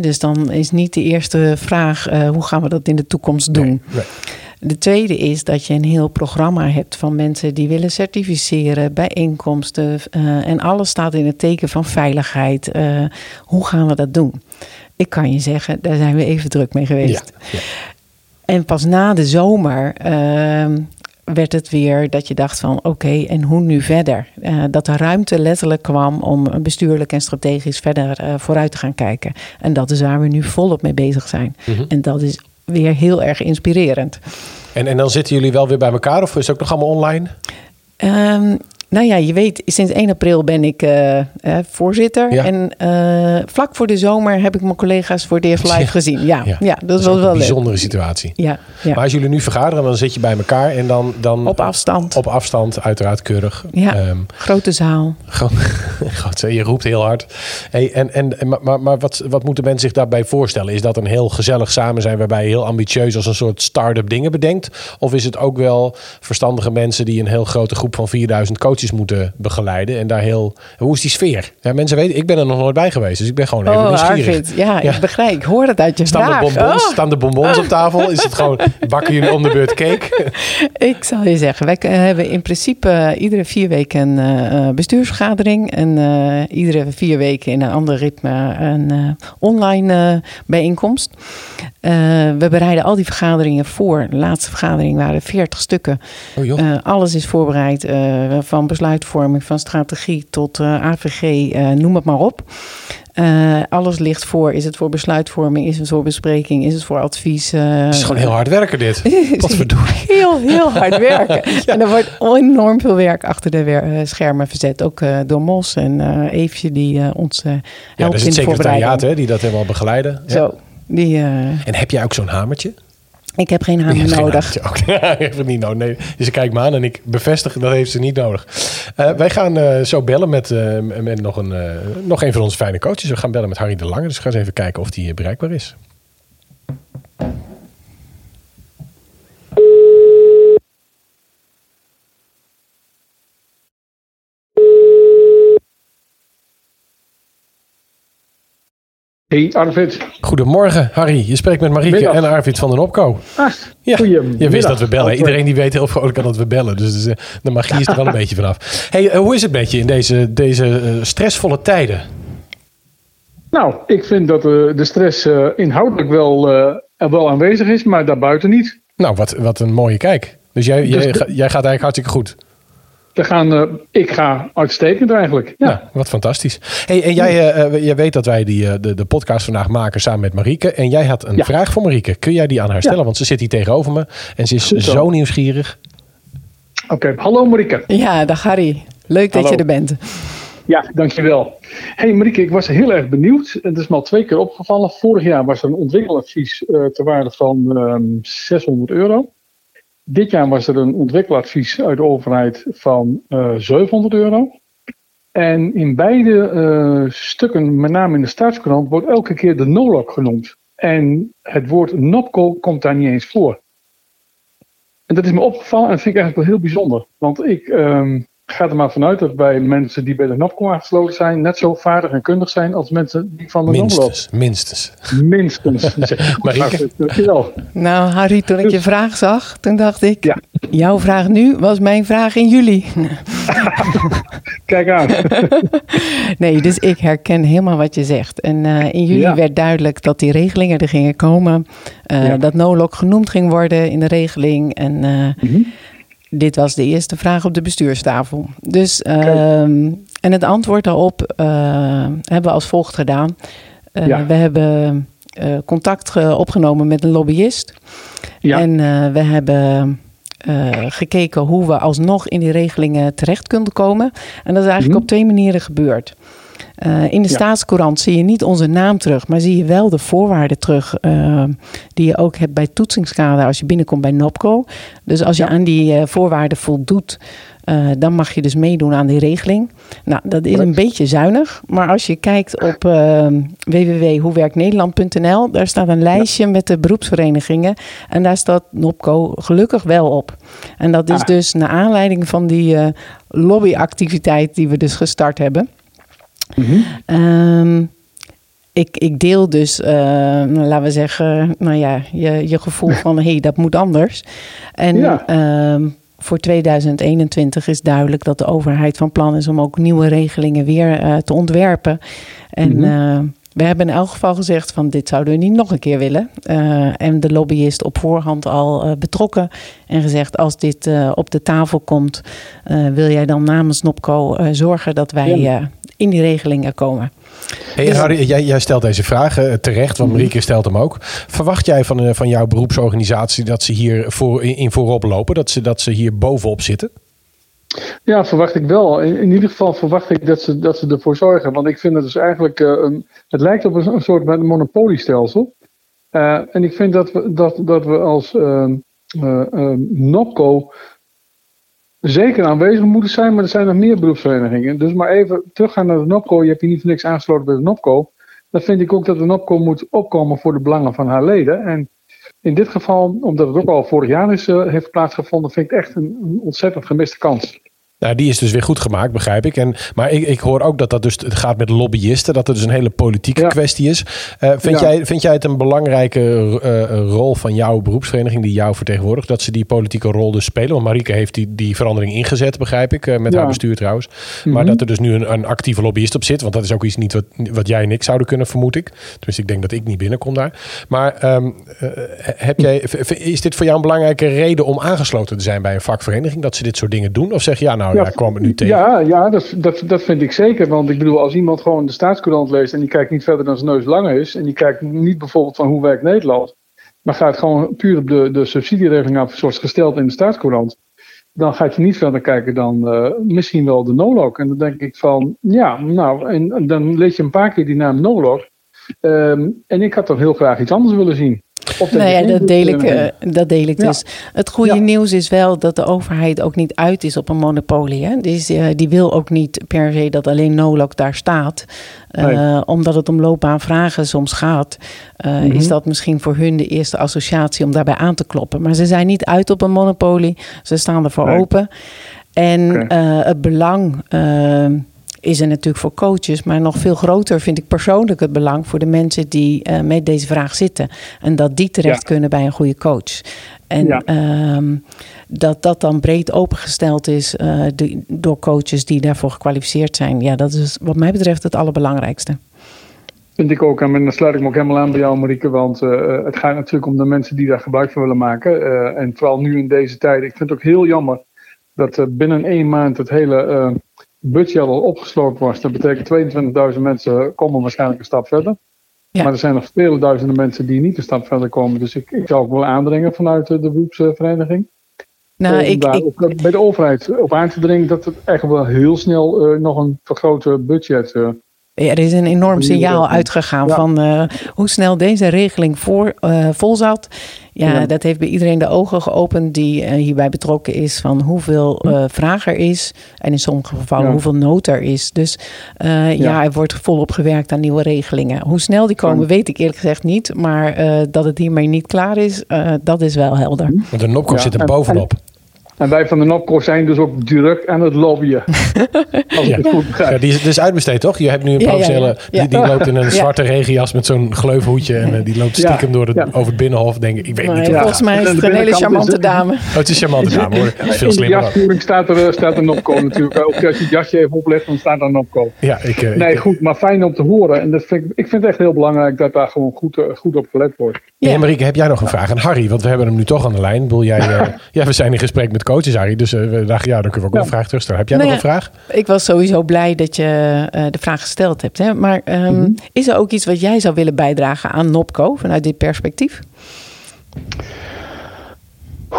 Speaker 2: dus dan is niet de eerste vraag uh, hoe gaan we dat in de toekomst doen. Nee, De tweede is dat je een heel programma hebt van mensen die willen certificeren, bijeenkomsten. Uh, en alles staat in het teken van veiligheid. Uh, hoe gaan we dat doen? Ik kan je zeggen, daar zijn we even druk mee geweest. Ja, ja. En pas na de zomer uh, werd het weer dat je dacht van oké, en hoe nu verder? Uh, dat er ruimte letterlijk kwam om bestuurlijk en strategisch verder uh, vooruit te gaan kijken. En dat is waar we nu volop mee bezig zijn. Mm -hmm. En dat is weer heel erg inspirerend.
Speaker 1: En, en dan zitten jullie wel weer bij elkaar of is het ook nog allemaal online?
Speaker 2: Um, nou ja, je weet, sinds 1 april ben ik uh, uh, voorzitter. Ja. En uh, vlak voor de zomer heb ik mijn collega's voor eerst live gezien. Ja, ja. ja dat, dat, was wel
Speaker 1: een bijzondere situatie.
Speaker 2: Ja,
Speaker 1: Maar als jullie nu vergaderen, dan zit je bij elkaar en dan... dan
Speaker 2: op afstand.
Speaker 1: Op afstand, uiteraard keurig.
Speaker 2: Ja, um, grote zaal.
Speaker 1: God, je roept heel hard. Hey, en, en, maar maar, maar wat, wat moeten mensen zich daarbij voorstellen? Is dat een heel gezellig samen zijn waarbij je heel ambitieus als een soort start-up dingen bedenkt? Of is het ook wel verstandige mensen die een heel grote groep van 4000 coaches moeten begeleiden. En daar heel. Hoe is die sfeer? Ja, mensen weten, ik ben er nog nooit bij geweest. Dus ik ben gewoon even oh, nieuwsgierig.
Speaker 2: Arvid, ja, ja, ik begrijp. Ik hoor het uit je
Speaker 1: staan
Speaker 2: vraag.
Speaker 1: De bonbons, oh. Staan de bonbons op tafel? Is het gewoon, bakken jullie om de beurt cake?
Speaker 2: ik zal je zeggen, wij hebben in principe uh, iedere vier weken een uh, bestuursvergadering. En uh, iedere vier weken in een ander ritme een online bijeenkomst. we bereiden al die vergaderingen voor. De laatste vergadering waren 40 stukken.
Speaker 1: Oh,
Speaker 2: alles is voorbereid van besluitvorming, van strategie tot uh, AVG, uh, noem het maar op. Uh, alles ligt voor. Is het voor besluitvorming? Is het voor bespreking? Is het voor advies?
Speaker 1: het is gewoon heel hard werken dit. Wat verdorie.
Speaker 2: Heel, heel hard werken. ja. En er wordt enorm veel werk achter de schermen verzet. Ook door Mos en Eefje die ons helpt ja, dat is het
Speaker 1: secretariaat hè, die dat helemaal begeleiden.
Speaker 2: Zo. Die,
Speaker 1: en heb jij ook zo'n hamertje?
Speaker 2: Ik heb geen hamer nodig.
Speaker 1: ik heb het niet nodig. Nee. Dus ik kijk me aan en ik bevestig dat heeft ze niet nodig. Uh, wij gaan uh, zo bellen met, uh, met nog, een, nog een van onze fijne coaches. We gaan bellen met Harry de Lange. Dus we gaan eens even kijken of die bereikbaar is.
Speaker 5: Hey Arvid.
Speaker 1: Goedemorgen Harry. Je spreekt met Marieke Middag. en Arvid van den Opko.
Speaker 5: Ah,
Speaker 1: ja, je wist dat we bellen. Iedereen die weet heel vrolijk dat we bellen. Dus de magie is er wel een beetje vanaf. Hey, hoe is het met je in deze, deze stressvolle tijden?
Speaker 5: Nou, ik vind dat de stress uh, inhoudelijk wel, uh, wel aanwezig is, maar daarbuiten niet.
Speaker 1: Nou, wat, wat een mooie kijk. Dus jij, dus jij, jij gaat eigenlijk hartstikke goed.
Speaker 5: We gaan, uh, ik ga uitstekend eigenlijk. Ja.
Speaker 1: Wat fantastisch. Hey, en jij, uh, jij weet dat wij die, uh, de, de podcast vandaag maken samen met Marieke. En jij had een ja. vraag voor Marieke. Kun jij die aan haar stellen? Ja. Want ze zit hier tegenover me en ze is zo. zo nieuwsgierig.
Speaker 5: Oké, okay. hallo Marieke.
Speaker 2: Ja, dag Harry. Leuk hallo. dat je er bent.
Speaker 5: Ja, dankjewel. Hey Marieke, ik was heel erg benieuwd. Het is me al twee keer opgevallen. Vorig jaar was er een ontwikkeladvies ter waarde van um, 600 euro. Dit jaar was er een ontwikkeladvies uit de overheid van uh, 700 euro. En in beide uh, stukken, met name in de staatskrant, wordt elke keer de NOLOC genoemd. En het woord NOPCO komt daar niet eens voor. En dat is me opgevallen en dat vind ik eigenlijk wel heel bijzonder. Want ik um, ga er maar vanuit dat bij mensen die bij de NOPCO aangesloten zijn, net zo vaardig en kundig zijn als mensen die van de
Speaker 1: minstens, Minstens.
Speaker 5: Minstens.
Speaker 1: Marieke.
Speaker 5: Dankjewel.
Speaker 2: Nou, Harry, toen ik je vraag zag, toen dacht ik, ja. jouw vraag nu was mijn vraag in juli.
Speaker 5: Kijk aan.
Speaker 2: nee, dus ik herken helemaal wat je zegt. En uh, in juli ja. werd duidelijk dat die regelingen er gingen komen. Uh, ja. Dat NOLOC genoemd ging worden in de regeling. En uh, mm -hmm dit was de eerste vraag op de bestuurstafel. Dus, uh, en het antwoord daarop uh, hebben we als volgt gedaan. Uh, ja. We hebben uh, contact opgenomen met een lobbyist. Ja. En we hebben gekeken hoe we alsnog in die regelingen terecht kunnen komen. En dat is eigenlijk mm -hmm. op twee manieren gebeurd. Uh, in de
Speaker 5: Ja.
Speaker 2: staatscourant zie je niet onze naam terug, maar zie je wel de voorwaarden terug uh, die je ook hebt bij toetsingskader als je binnenkomt bij NOPCO. Dus als je
Speaker 5: Ja.
Speaker 2: aan die uh, voorwaarden voldoet, dan mag je dus meedoen aan die regeling. Nou, dat is een beetje zuinig, maar als je kijkt op www.hoewerknederland.nl, daar staat een lijstje met de beroepsverenigingen en daar staat NOPCO gelukkig wel op. En dat is
Speaker 5: Ah.
Speaker 2: dus naar aanleiding van die lobbyactiviteit die we dus gestart hebben.
Speaker 5: Mhm.
Speaker 2: Um, ik, ik, deel dus, uh, laten we zeggen, nou ja, je, je gevoel van hé, hey, dat moet anders. En ja. um, voor 2021 is duidelijk dat de overheid van plan is om ook nieuwe regelingen weer uh, te ontwerpen. En mm -hmm. uh, we hebben in elk geval gezegd van dit zouden we niet nog een keer willen. Uh, en de lobbyist op voorhand al uh, betrokken en gezegd als dit op de tafel komt, wil jij dan namens Nopco zorgen dat wij
Speaker 5: Ja.
Speaker 2: In die regelingen komen.
Speaker 1: Hey,
Speaker 2: Dus-
Speaker 1: Harry, jij, jij stelt deze vragen eh, terecht, want Marieke stelt hem ook. Verwacht jij van, eh, van jouw beroepsorganisatie dat ze hier voor, in, voorop lopen? Dat ze, dat ze hier bovenop zitten?
Speaker 5: Ja, verwacht ik wel. In, in ieder geval verwacht ik dat ze, dat ze ervoor zorgen. Want ik vind het dus eigenlijk. eh, een, het lijkt op een, een soort monopoliestelsel. Eh, en ik vind dat we, dat, dat we als eh, NOPCO zeker aanwezig moeten zijn, maar er zijn nog meer beroepsverenigingen. Dus maar even teruggaan naar de NOPCO. Je hebt hier niet voor niks aangesloten bij de NOPCO. Dan vind ik ook dat de NOPCO moet opkomen voor de belangen van haar leden. En in dit geval, omdat het ook al vorig jaar is, uh, heeft plaatsgevonden, vind ik het echt een, een ontzettend gemiste kans.
Speaker 1: Nou, die is dus weer goed gemaakt, begrijp ik. En, maar ik, ik hoor ook dat dat dus het gaat met lobbyisten, dat het dus een hele politieke
Speaker 5: Ja.
Speaker 1: kwestie is. Uh, vind,
Speaker 5: Ja.
Speaker 1: jij, vind jij het een belangrijke uh, rol van jouw beroepsvereniging, die jou vertegenwoordigt, dat ze die politieke rol dus spelen? Want Marieke heeft die, die verandering ingezet, begrijp ik, uh, met
Speaker 5: Ja.
Speaker 1: haar bestuur trouwens.
Speaker 5: Mhm.
Speaker 1: Maar dat er dus nu een, een actieve lobbyist op zit, want dat is ook iets niet wat, wat jij en ik zouden kunnen, vermoed ik. Dus ik denk dat ik niet binnenkom daar. Maar um, heb jij, is dit voor jou een belangrijke reden om aangesloten te zijn bij een vakvereniging, dat ze dit soort dingen doen? Of zeg je, ja, nou, ja, kwam het nu tegen?
Speaker 5: Ja, ja dat, dat, dat vind ik zeker. Want ik bedoel, als iemand gewoon de staatscourant leest en die kijkt niet verder dan zijn neus lang is, en die kijkt niet bijvoorbeeld van hoe werkt Nederland, maar gaat gewoon puur op de, de subsidieregeling af, zoals gesteld in de staatscourant, dan gaat je niet verder kijken dan uh, misschien wel de NOLOG. En dan denk ik van, ja, nou, en, en dan lees je een paar keer die naam NOLOG. Um, en ik had toch heel graag iets anders willen zien.
Speaker 2: Nou ja, dat deel ik, uh, dat deel ik
Speaker 5: Ja.
Speaker 2: dus. Het goede
Speaker 5: Ja.
Speaker 2: nieuws is wel dat de overheid ook niet uit is op een monopolie. Hè? Dus uh, die wil ook niet per se dat alleen NOLOC daar staat. Uh,
Speaker 5: Nee.
Speaker 2: Omdat het om loopbaanvragen soms gaat, uh,
Speaker 5: Mhm.
Speaker 2: is dat misschien voor hun de eerste associatie om daarbij aan te kloppen. Maar ze zijn niet uit op een monopolie. Ze staan ervoor
Speaker 5: Nee.
Speaker 2: open. En het belang is er natuurlijk voor coaches, maar nog veel groter vind ik persoonlijk het belang voor de mensen die uh, met deze vraag zitten. En dat die terecht
Speaker 5: Ja.
Speaker 2: kunnen bij een goede coach. En
Speaker 5: Ja.
Speaker 2: um, dat dat dan breed opengesteld is uh, de, door coaches die daarvoor gekwalificeerd zijn. Ja, dat is wat mij betreft het allerbelangrijkste.
Speaker 5: Vind ik ook, en dan sluit ik me ook helemaal aan bij jou, Marieke. Want uh, het gaat natuurlijk om de mensen die daar gebruik van willen maken. Uh, en vooral nu in deze tijd. Ik vind het ook heel jammer dat binnen één maand het hele budget al opgesloten was. Dat betekent 22.000 mensen komen waarschijnlijk een stap verder.
Speaker 2: Ja.
Speaker 5: Maar er zijn nog vele duizenden mensen die niet een stap verder komen. Dus ik, ik zou ook wel aandringen vanuit de beroepsvereniging.
Speaker 2: Nou, ik,
Speaker 5: daar
Speaker 2: ik,
Speaker 5: ook bij de overheid op aan te dringen dat het echt wel heel snel uh, nog een vergroot budget. Uh,
Speaker 2: er is een enorm signaal uitgegaan
Speaker 5: Ja.
Speaker 2: van uh, hoe snel deze regeling voor, uh, vol zat. Ja,
Speaker 5: Ja.
Speaker 2: dat heeft bij iedereen de ogen geopend die uh, hierbij betrokken is van hoeveel uh, vraag er is. En in sommige gevallen
Speaker 5: Ja.
Speaker 2: hoeveel nood er is. Dus uh, ja.
Speaker 5: Ja.
Speaker 2: er wordt volop gewerkt aan nieuwe regelingen. Hoe snel die komen, weet ik eerlijk gezegd niet. Maar uh, dat het hiermee niet klaar is, uh, dat is wel helder.
Speaker 1: Want de Nopco
Speaker 5: Ja,
Speaker 1: zit er
Speaker 5: en-
Speaker 1: bovenop.
Speaker 5: En wij van de NOPCO zijn dus ook druk aan het lobbyen. Als ik het goed
Speaker 1: Ja,
Speaker 5: begrijp.
Speaker 1: die is, die is uitbesteed, toch? Je hebt nu een
Speaker 2: Ja, ja,
Speaker 1: professionele...
Speaker 2: ja. Ja.
Speaker 1: Die, die loopt in een
Speaker 2: Ja.
Speaker 1: zwarte regenjas met zo'n gleufhoedje. En uh, die loopt
Speaker 5: Ja,
Speaker 1: stiekem door het,
Speaker 5: ja.
Speaker 1: over het binnenhof. Denk ik, ik weet niet hoe
Speaker 2: volgens
Speaker 1: dat
Speaker 2: mij is
Speaker 5: En
Speaker 2: het een hele charmante
Speaker 5: het-
Speaker 2: dame.
Speaker 1: Oh, het is een charmante dame hoor. Het is veel
Speaker 5: In de
Speaker 1: slimmer.
Speaker 5: jasvoering staat er, staat er NOPCO natuurlijk. Ook als je het jasje even oplegt, dan staat er NOPCO.
Speaker 1: Ja, ik, uh,
Speaker 5: Nee,
Speaker 1: ik,
Speaker 5: goed, maar fijn om te horen. En dat vind ik, ik vind het echt heel belangrijk dat daar gewoon goed, eh, goed op gelet wordt.
Speaker 1: Ja.
Speaker 2: Ja.
Speaker 1: Marieke, heb jij nog een vraag aan Harry? Want we hebben hem nu toch aan de lijn. Wil jij, uh, ja, we zijn in gesprek met coaches, Harry. Dus uh, we dachten, ja, dan kunnen we ook
Speaker 5: Ja.
Speaker 1: een vraag terugstellen. Heb jij
Speaker 2: Nou
Speaker 1: nog een vraag?
Speaker 2: Ik was sowieso blij dat je uh, de vraag gesteld hebt. Hè? Maar um,
Speaker 5: Mhm.
Speaker 2: is er ook iets wat jij zou willen bijdragen aan NOPCO vanuit dit perspectief?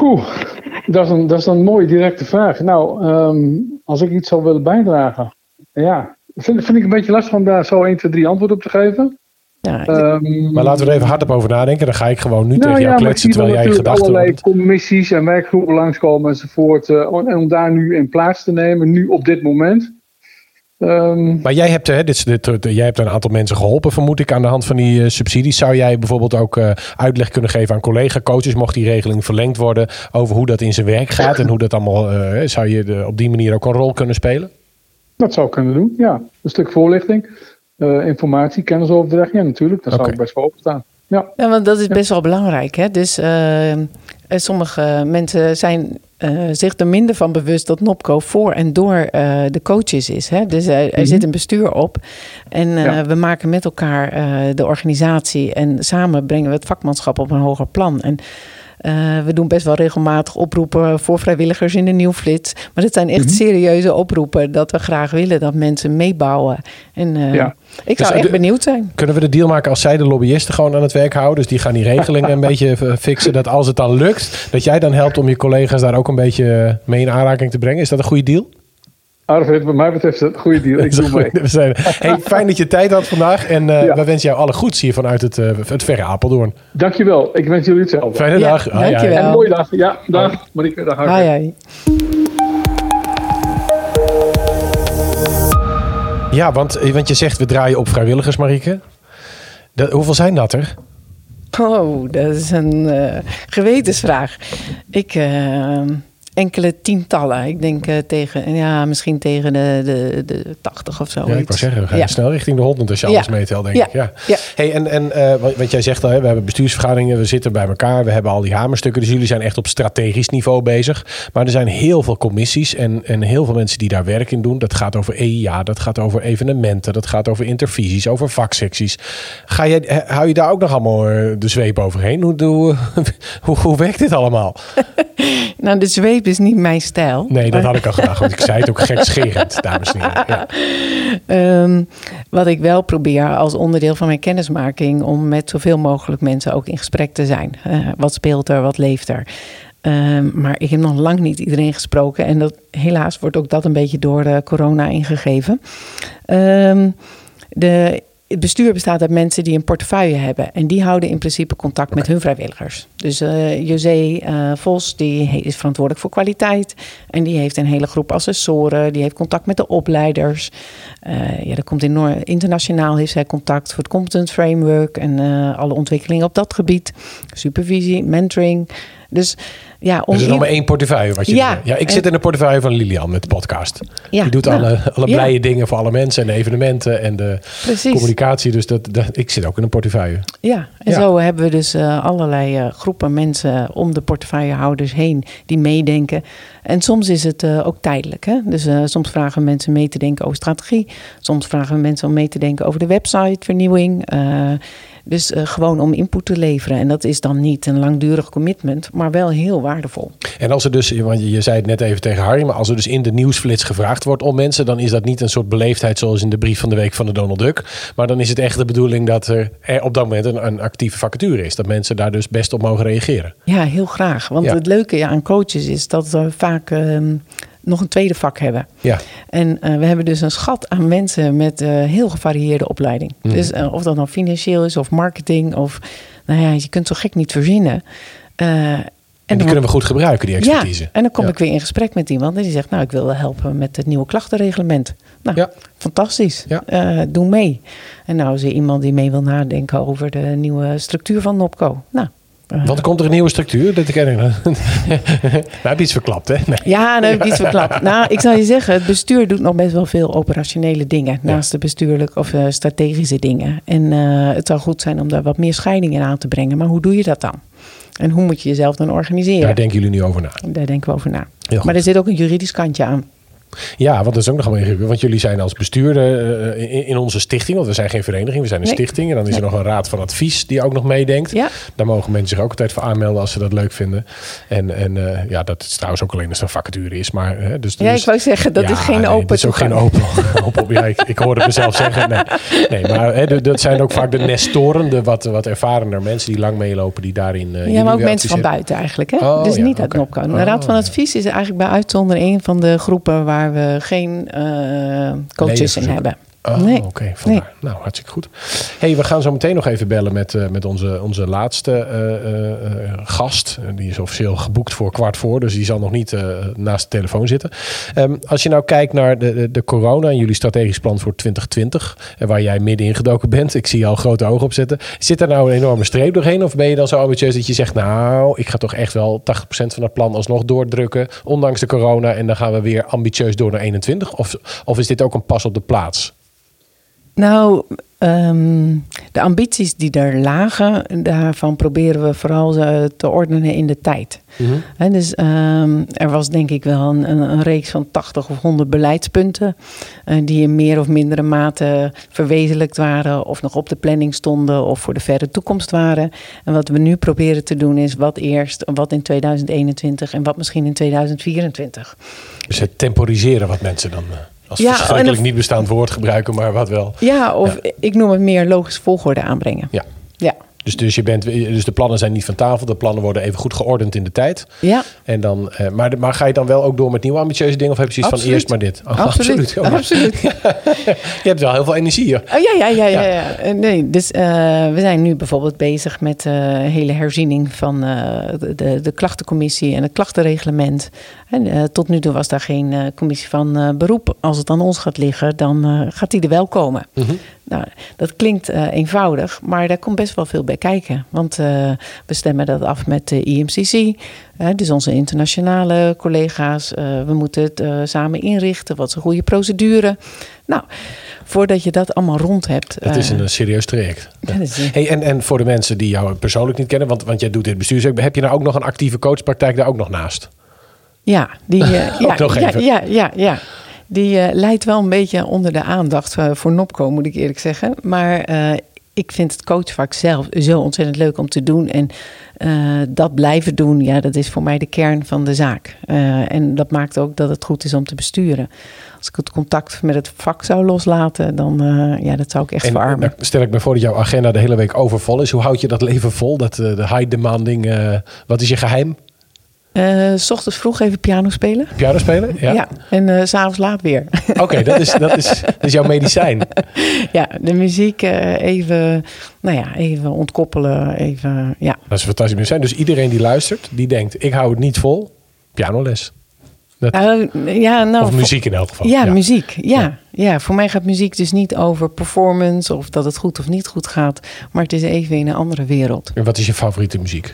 Speaker 5: Oeh, dat is, een, dat is een mooie directe vraag. Nou, um, als ik iets zou willen bijdragen. Ja, vind, vind ik een beetje lastig om daar zo 1, 2, 3 antwoord op te geven.
Speaker 2: Ja,
Speaker 5: Ehm,
Speaker 1: Maar laten we er even hardop over nadenken. Dan ga ik gewoon nu
Speaker 5: nou
Speaker 1: tegen jou
Speaker 5: ja,
Speaker 1: kletsen terwijl jij gedachten
Speaker 5: allerlei commissies en werkgroepen langskomen enzovoort. eh, om- en om daar nu in plaats te nemen, nu op dit moment. Ehm,
Speaker 1: Maar jij hebt, hè, dit, is- dit, jij hebt een aantal mensen geholpen, vermoed ik, aan de hand van die eh, subsidies. Zou jij bijvoorbeeld ook eh, uitleg kunnen geven aan collega-coaches, mocht die regeling verlengd worden, over hoe dat in zijn werk gaat en hoe dat allemaal, eh, zou je de- op die manier ook een rol kunnen spelen?
Speaker 5: dat zou ik kunnen doen, ja. Een stuk voorlichting, eh, informatie, kennisoverdracht. Ja, natuurlijk. Daar zou ik best wel op staan. Ja,
Speaker 2: Ja, want dat is best wel belangrijk. Hè? Dus eh, eh, sommige mensen zijn eh, zich er minder van bewust dat NOPCO voor en door eh, de coaches is. Hè? Dus er
Speaker 5: Mhm.
Speaker 2: zit een bestuur op. En eh,
Speaker 5: Ja.
Speaker 2: we maken met elkaar eh, de organisatie. En samen brengen we het vakmanschap op een hoger plan. En eh, we doen best wel regelmatig oproepen voor vrijwilligers in de Nieuwflits. Maar dat zijn echt
Speaker 5: Mhm.
Speaker 2: serieuze oproepen dat we graag willen dat mensen meebouwen. En eh,
Speaker 5: Ja.
Speaker 2: ik
Speaker 1: Dus,
Speaker 2: zou echt benieuwd zijn.
Speaker 1: Kunnen we de deal maken als zij de lobbyisten gewoon aan het werk houden? Dus die gaan die regelingen een beetje fixen. Dat als het dan lukt, dat jij dan helpt om je collega's daar ook een beetje eh, mee in aanraking te brengen. Is dat een goede deal?
Speaker 5: Arvid, wat mij betreft is dat een goede deal. Ik doe mee.
Speaker 1: We zijn, hey, fijn dat je tijd had vandaag. En eh,
Speaker 5: Ja.
Speaker 1: we wensen jou alle goeds hier vanuit het, eh, het verre Apeldoorn.
Speaker 5: Dankjewel. Ik wens jullie hetzelfde.
Speaker 1: Fijne
Speaker 2: Ja,
Speaker 1: dag. Hoi, hoi.
Speaker 2: dankjewel.
Speaker 5: En een mooie dag. Ja, dag. Marieke, dag. Arvid.
Speaker 2: Hoi, hoi.
Speaker 1: Ja, want, eh, want je zegt we draaien op vrijwilligers, Marieke. Dat, hoeveel zijn dat er?
Speaker 2: Oh, dat is een eh, gewetensvraag. Ik, enkele tientallen. Ik denk eh, tegen, ja, misschien tegen de, de, de 80 of zo.
Speaker 1: Ja, ik wou zeggen, we gaan
Speaker 2: Ja.
Speaker 1: snel richting de 100 als je
Speaker 2: Ja.
Speaker 1: alles meetelt, denk
Speaker 2: Ja.
Speaker 1: ik. Ja.
Speaker 2: Ja.
Speaker 1: Hey, en, en eh, wat, jij zegt al, hè, we hebben bestuursvergaderingen, we zitten bij elkaar, we hebben al die hamerstukken. Dus jullie zijn echt op strategisch niveau bezig. Maar er zijn heel veel commissies en, en heel veel mensen die daar werk in doen. Dat gaat over EIA, dat gaat over evenementen, dat gaat over intervisies, over vaksecties. Ga jij, hou je daar ook nog allemaal eh, de zweep overheen? Hoe, hoe, hoe, hoe werkt dit allemaal?
Speaker 2: Nou, de zweep is niet mijn stijl.
Speaker 1: Nee, dat had ik al gedacht, want ik zei het ook gekscherend, dames en heren. Ja.
Speaker 2: Ehm, wat ik wel probeer als onderdeel van mijn kennismaking... om met zoveel mogelijk mensen ook in gesprek te zijn. Eh, wat speelt er, wat leeft er? Ehm, maar ik heb nog lang niet iedereen gesproken. En dat, helaas wordt ook dat een beetje door eh, corona ingegeven. Ehm, de, het bestuur bestaat uit mensen die een portefeuille hebben. En die houden in principe contact met hun vrijwilligers. Dus eh José eh, Vos die is verantwoordelijk voor kwaliteit. En die heeft een hele groep assessoren. Die heeft contact met de opleiders. Eh, ja, er komt enorm, internationaal heeft zij contact voor het Competence Framework. En alle ontwikkelingen op dat gebied. Supervisie, mentoring. Dus ja, om
Speaker 1: Dus het is allemaal één portefeuille wat je
Speaker 2: Ja.
Speaker 1: ja, ik zit
Speaker 2: En-
Speaker 1: in de portefeuille van Lilian met de podcast.
Speaker 2: Ja,
Speaker 1: Die doet
Speaker 2: nou,
Speaker 1: alle, alle
Speaker 2: ja.
Speaker 1: blije dingen voor alle mensen en de evenementen en de
Speaker 2: Precies.
Speaker 1: communicatie. Dus dat, dat, ik zit ook in een portefeuille.
Speaker 2: Ja, en
Speaker 1: Ja.
Speaker 2: zo hebben we dus eh, allerlei eh, groepen mensen om de portefeuillehouders heen die meedenken. En soms is het eh, ook tijdelijk. Hè? Dus soms vragen we mensen mee te denken over strategie. Soms vragen we mensen om mee te denken over de websitevernieuwing. Dus eh, gewoon om input te leveren. En dat is dan niet een langdurig commitment, maar wel heel waardevol.
Speaker 1: En als er dus, want je, zei het net even tegen Harry, maar als er dus in de nieuwsflits gevraagd wordt om mensen, dan is dat niet een soort beleefdheid zoals in de brief van de week van de Donald Duck. Maar dan is het echt de bedoeling dat er, er op dat moment een, een actieve vacature is. Dat mensen daar dus best op mogen reageren.
Speaker 2: Ja, heel graag. Want
Speaker 1: Ja.
Speaker 2: het leuke aan coaches is dat we vaak ehm, nog een tweede vak hebben.
Speaker 1: Ja,
Speaker 2: En eh, we hebben dus een schat aan mensen met eh, heel gevarieerde opleiding.
Speaker 1: Mhm.
Speaker 2: Dus eh, of dat nou financieel is of marketing of... Nou ja, je kunt zo gek niet verzinnen. Eh,
Speaker 1: en, die
Speaker 2: dan-
Speaker 1: kunnen we goed gebruiken, die expertise.
Speaker 2: Ja, en dan kom
Speaker 1: Ja.
Speaker 2: ik weer in gesprek met iemand en die zegt... nou, ik wil helpen met het nieuwe klachtenreglement. Nou,
Speaker 1: Ja.
Speaker 2: fantastisch.
Speaker 1: Ja.
Speaker 2: Doe mee. En nou is er iemand die mee wil nadenken over de nieuwe structuur van NOPCO. Nou,
Speaker 1: Want komt er een nieuwe structuur? Dat ik nou heb je iets verklapt, hè? Nee.
Speaker 2: Ja, dan heb ik iets verklapt. Nou, ik zou je zeggen, het bestuur doet nog best wel veel operationele dingen. Naast de bestuurlijke of eh, strategische dingen. En eh, het zou goed zijn om daar wat meer scheiding in aan te brengen. Maar hoe doe je dat dan? En hoe moet je jezelf dan organiseren?
Speaker 1: Daar denken jullie nu over na.
Speaker 2: Daar denken we over na. Maar er zit ook een juridisch kantje aan.
Speaker 1: Ja, want dat is ook nog wel ingewikkeld. Want jullie zijn als bestuurder eh, in, in onze stichting, want we zijn geen vereniging, we zijn een
Speaker 2: Nee.
Speaker 1: stichting. En dan is er nog een raad van advies die ook nog meedenkt.
Speaker 2: Ja.
Speaker 1: Daar mogen mensen zich ook altijd voor aanmelden als ze dat leuk vinden. En, en eh, ja, dat is trouwens ook alleen als er een vacature is. Maar, eh, dus,
Speaker 2: Ja,
Speaker 1: dus-
Speaker 2: ik wou zeggen, dat
Speaker 1: Ja,
Speaker 2: is geen
Speaker 1: nee,
Speaker 2: open
Speaker 1: Dat is ook geen open. open ja, ik, ik hoorde mezelf zeggen. Nee, maar hè, dat zijn ook vaak de nestoren, de wat, wat ervarener mensen die lang meelopen, die daarin. eh,
Speaker 2: Ja, maar ook mensen van buiten eigenlijk. Hè?
Speaker 1: Oh,
Speaker 2: dus niet uit. NOPCO. De
Speaker 1: Oh,
Speaker 2: Raad van. Advies is eigenlijk bij uitzondering een van de groepen waar we geen eh, coaches in hebben.
Speaker 1: Oh,
Speaker 2: Nee.
Speaker 1: oké. vandaar. Nou, hartstikke goed. hey, we gaan zo meteen nog even bellen met, eh, met onze, onze laatste eh, eh, gast. Die is officieel geboekt voor kwart voor, dus die zal nog niet naast de telefoon zitten. Ehm, als je nou kijkt naar de, de, de corona en jullie strategisch plan voor 2020, en waar jij midden in gedoken bent, ik zie je al grote ogen op zitten. Zit er nou een enorme streep doorheen? Of ben je dan zo ambitieus dat je zegt, nou, ik ga toch echt wel 80% van het plan alsnog doordrukken, ondanks de corona, en dan gaan we weer ambitieus door naar 21? Of, of is dit ook een pas op de plaats?
Speaker 2: Nou, ehm, de ambities die er lagen, daarvan proberen we vooral eh, te ordenen in de tijd. Hè, dus ehm, er was denk ik wel een, een, een reeks van 80 of 100 beleidspunten eh, die in meer of mindere mate verwezenlijkt waren of nog op de planning stonden of voor de verre toekomst waren. En wat we nu proberen te doen is wat eerst, wat in 2021 en wat misschien in 2024.
Speaker 1: Dus het temporiseren wat mensen dan eh, als
Speaker 2: Ja,
Speaker 1: verschrikkelijk niet bestaand woord gebruiken, maar wat wel.
Speaker 2: Ja, of ik noem het meer logische volgorde aanbrengen.
Speaker 1: Ja.
Speaker 2: Ja.
Speaker 1: Dus, dus, je bent, dus de plannen zijn niet van tafel. De plannen worden even goed geordend in de tijd.
Speaker 2: Ja.
Speaker 1: En dan, eh, maar, de- maar ga je dan wel ook door met nieuwe ambitieuze dingen? Of heb je zoiets van
Speaker 2: Absoluut.
Speaker 1: eerst maar dit? Oh,
Speaker 2: Absoluut.
Speaker 1: Maar-
Speaker 2: Absoluut.
Speaker 1: je hebt wel heel veel energie hier.
Speaker 2: Oh, ja, ja, ja, ja, ja. Eh, Nee, dus eh, we zijn nu bijvoorbeeld bezig met eh hele herziening van de, de, de klachtencommissie en het klachtenreglement. En, tot nu toe was daar geen commissie van beroep. Als het aan ons gaat liggen, dan gaat die er wel komen. Nou, dat klinkt eh, eenvoudig, maar daar komt best wel veel bij kijken. Want eh, we stemmen dat af met de IMCC, dus onze internationale collega's. Eh, we moeten het samen inrichten. Wat is een goede procedure? Nou, voordat je dat allemaal rond hebt.
Speaker 1: Het is een serieus traject.
Speaker 2: een-
Speaker 1: Hey, en, en voor de mensen die jou persoonlijk niet kennen, want, want jij doet dit bestuurswerk, heb je nou ook nog een actieve coachpraktijk daar ook nog naast?
Speaker 2: Ja, die, ja, ja, ja, ja, ja. Die eh, leidt wel een beetje onder de aandacht eh, voor Nopco, moet ik eerlijk zeggen. Maar eh, ik vind het coachvak zelf zo ontzettend leuk om te doen. En dat blijven doen, ja, dat is voor mij de kern van de zaak. En dat maakt ook dat het goed is om te besturen. Als ik het contact met het vak zou loslaten, dan ja, dat zou ik echt
Speaker 1: En
Speaker 2: verarmen.
Speaker 1: dan stel ik me voor dat jouw agenda de hele week overvol is. Hoe houd je dat leven vol? Dat, de high demanding. wat is je geheim?
Speaker 2: Eh, s ochtends vroeg even piano spelen.
Speaker 1: Piano spelen? Ja.
Speaker 2: Ja, en eh, s s'avonds laat weer.
Speaker 1: Oké, dat, is, dat, is, dat is jouw medicijn.
Speaker 2: Ja, de muziek eh, even, nou ja, even ontkoppelen. Even, ja.
Speaker 1: Dat is een fantastisch medicijn. Dus iedereen die luistert, die denkt: ik hou het niet vol. Pianoles. Dat,
Speaker 2: ja, nou,
Speaker 1: of muziek in elk geval.
Speaker 2: Ja, muziek. Ja,
Speaker 1: Ja.
Speaker 2: ja. voor mij gaat muziek dus niet over performance of dat het goed of niet goed gaat. Maar het is even in een andere wereld.
Speaker 1: En wat is je favoriete muziek?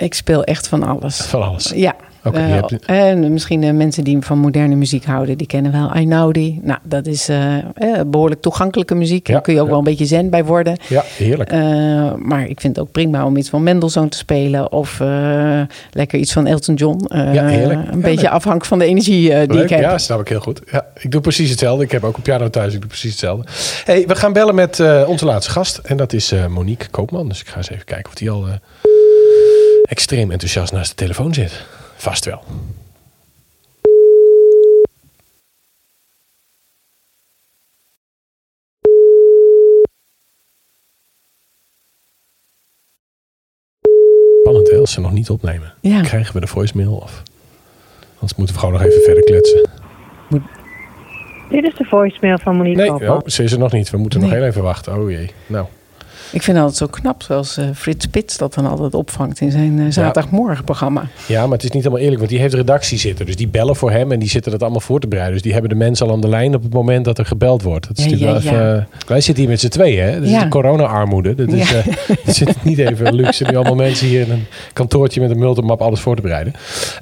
Speaker 2: Ik speel echt van alles.
Speaker 1: Van alles.
Speaker 2: Ja.
Speaker 1: Oké,
Speaker 2: Eh,
Speaker 1: hebt-
Speaker 2: En misschien de mensen die van moderne muziek houden, die kennen wel Einaudi. Nou, dat is eh, eh, behoorlijk toegankelijke muziek.
Speaker 1: Ja,
Speaker 2: Daar kun je ook
Speaker 1: ja.
Speaker 2: wel een beetje zen bij worden.
Speaker 1: Ja, heerlijk.
Speaker 2: Eh, maar ik vind het ook prima om iets van Mendelssohn te spelen. Of eh, lekker iets van Elton John. Eh,
Speaker 1: Ja, heerlijk.
Speaker 2: Een
Speaker 1: Ja,
Speaker 2: beetje
Speaker 1: leuk.
Speaker 2: afhankelijk van de energie eh, die
Speaker 1: Leuk,
Speaker 2: ik heb.
Speaker 1: ja, snap ik heel goed. Ja, ik doe precies hetzelfde. Ik heb ook een piano thuis. Ik doe precies hetzelfde. Hey, we gaan bellen met eh, onze laatste gast. En dat is eh, Monique Koopman. Dus ik ga eens even kijken of die al eh, extreem enthousiast naast de telefoon zit. Vast wel. Spannend hè, als ze nog niet opnemen.
Speaker 2: Ja.
Speaker 1: Krijgen we de voicemail of... Anders moeten we gewoon nog even verder kletsen.
Speaker 6: Dit is de voicemail van Monique
Speaker 1: Nee, oh, ze is er nog niet. We moeten nog heel even wachten. Oh jee. Nou,
Speaker 2: Ik vind het altijd zo knap, zoals eh, Frits Spits dat dan altijd opvangt in zijn eh, zaterdagmorgenprogramma.
Speaker 1: ja, maar het is niet helemaal eerlijk, want die heeft redactie zitten. Dus die bellen voor hem en die zitten dat allemaal voor te bereiden. Dus die hebben de mensen al aan de lijn op het moment dat er gebeld wordt. Dat is
Speaker 2: Ja,
Speaker 1: natuurlijk
Speaker 2: ja,
Speaker 1: wel even, wij zitten hier met z'n tweeën, hè? Dat is
Speaker 2: Ja.
Speaker 1: de corona-armoede. Dat is,
Speaker 2: Ja.
Speaker 1: eh, zit niet even luxe. Nu allemaal mensen hier in een kantoortje met een multimap alles voor te bereiden.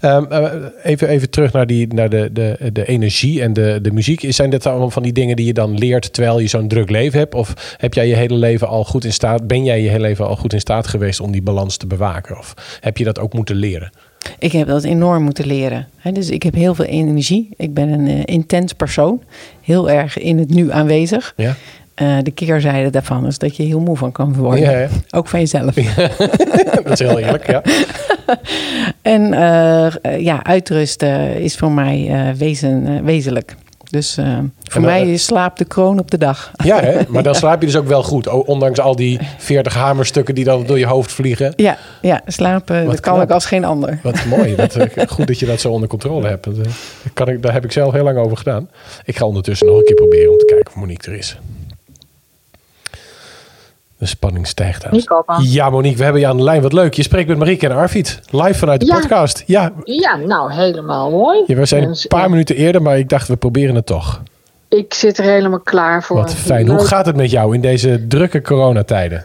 Speaker 1: Ehm, eh, even, even terug naar, die, naar de, de, de energie en de, de muziek. Zijn dit allemaal van die dingen die je dan leert terwijl je zo'n druk leven hebt? Of heb jij je hele leven al goed in staat, ben jij je hele leven al goed in staat geweest om die balans te bewaken? Of heb je dat ook moeten leren?
Speaker 2: Ik heb dat enorm moeten leren. Dus ik heb heel veel energie. Ik ben een eh, intens persoon. Heel erg in het nu aanwezig.
Speaker 1: Ja?
Speaker 2: Eh, de keerzijde daarvan is dat je heel moe van kan worden.
Speaker 1: Ja, ja.
Speaker 2: Ook van jezelf.
Speaker 1: dat is heel eerlijk, ja.
Speaker 2: En eh, ja, uitrusten is voor mij wezen, wezenlijk. Dus eh, voor mij is slaap de kroon op de dag.
Speaker 1: Ja, hè? maar dan slaap je dus ook wel goed. Ondanks al die 40 hamerstukken die dan door je hoofd vliegen.
Speaker 2: Ja, ja slapen
Speaker 1: Wat
Speaker 2: dat kan ik als geen ander.
Speaker 1: Wat mooi. Dat, eh, goed dat je dat zo onder controle hebt. Dat, eh, kan ik, daar heb ik zelf heel lang over gedaan. Ik ga ondertussen nog een keer proberen om te kijken of Monique er is. De spanning stijgt. Ja, Monique, we hebben je aan de lijn. Wat leuk. Je spreekt met Marieke en Arvid. Live vanuit de
Speaker 7: Ja.
Speaker 1: podcast. Ja,
Speaker 7: Ja, nou, helemaal mooi.
Speaker 1: ja, we zijn een paar minuten eerder, maar ik dacht we proberen het toch.
Speaker 7: Ik zit er helemaal klaar voor.
Speaker 1: Wat fijn. Hoe gaat het met jou in deze drukke coronatijden?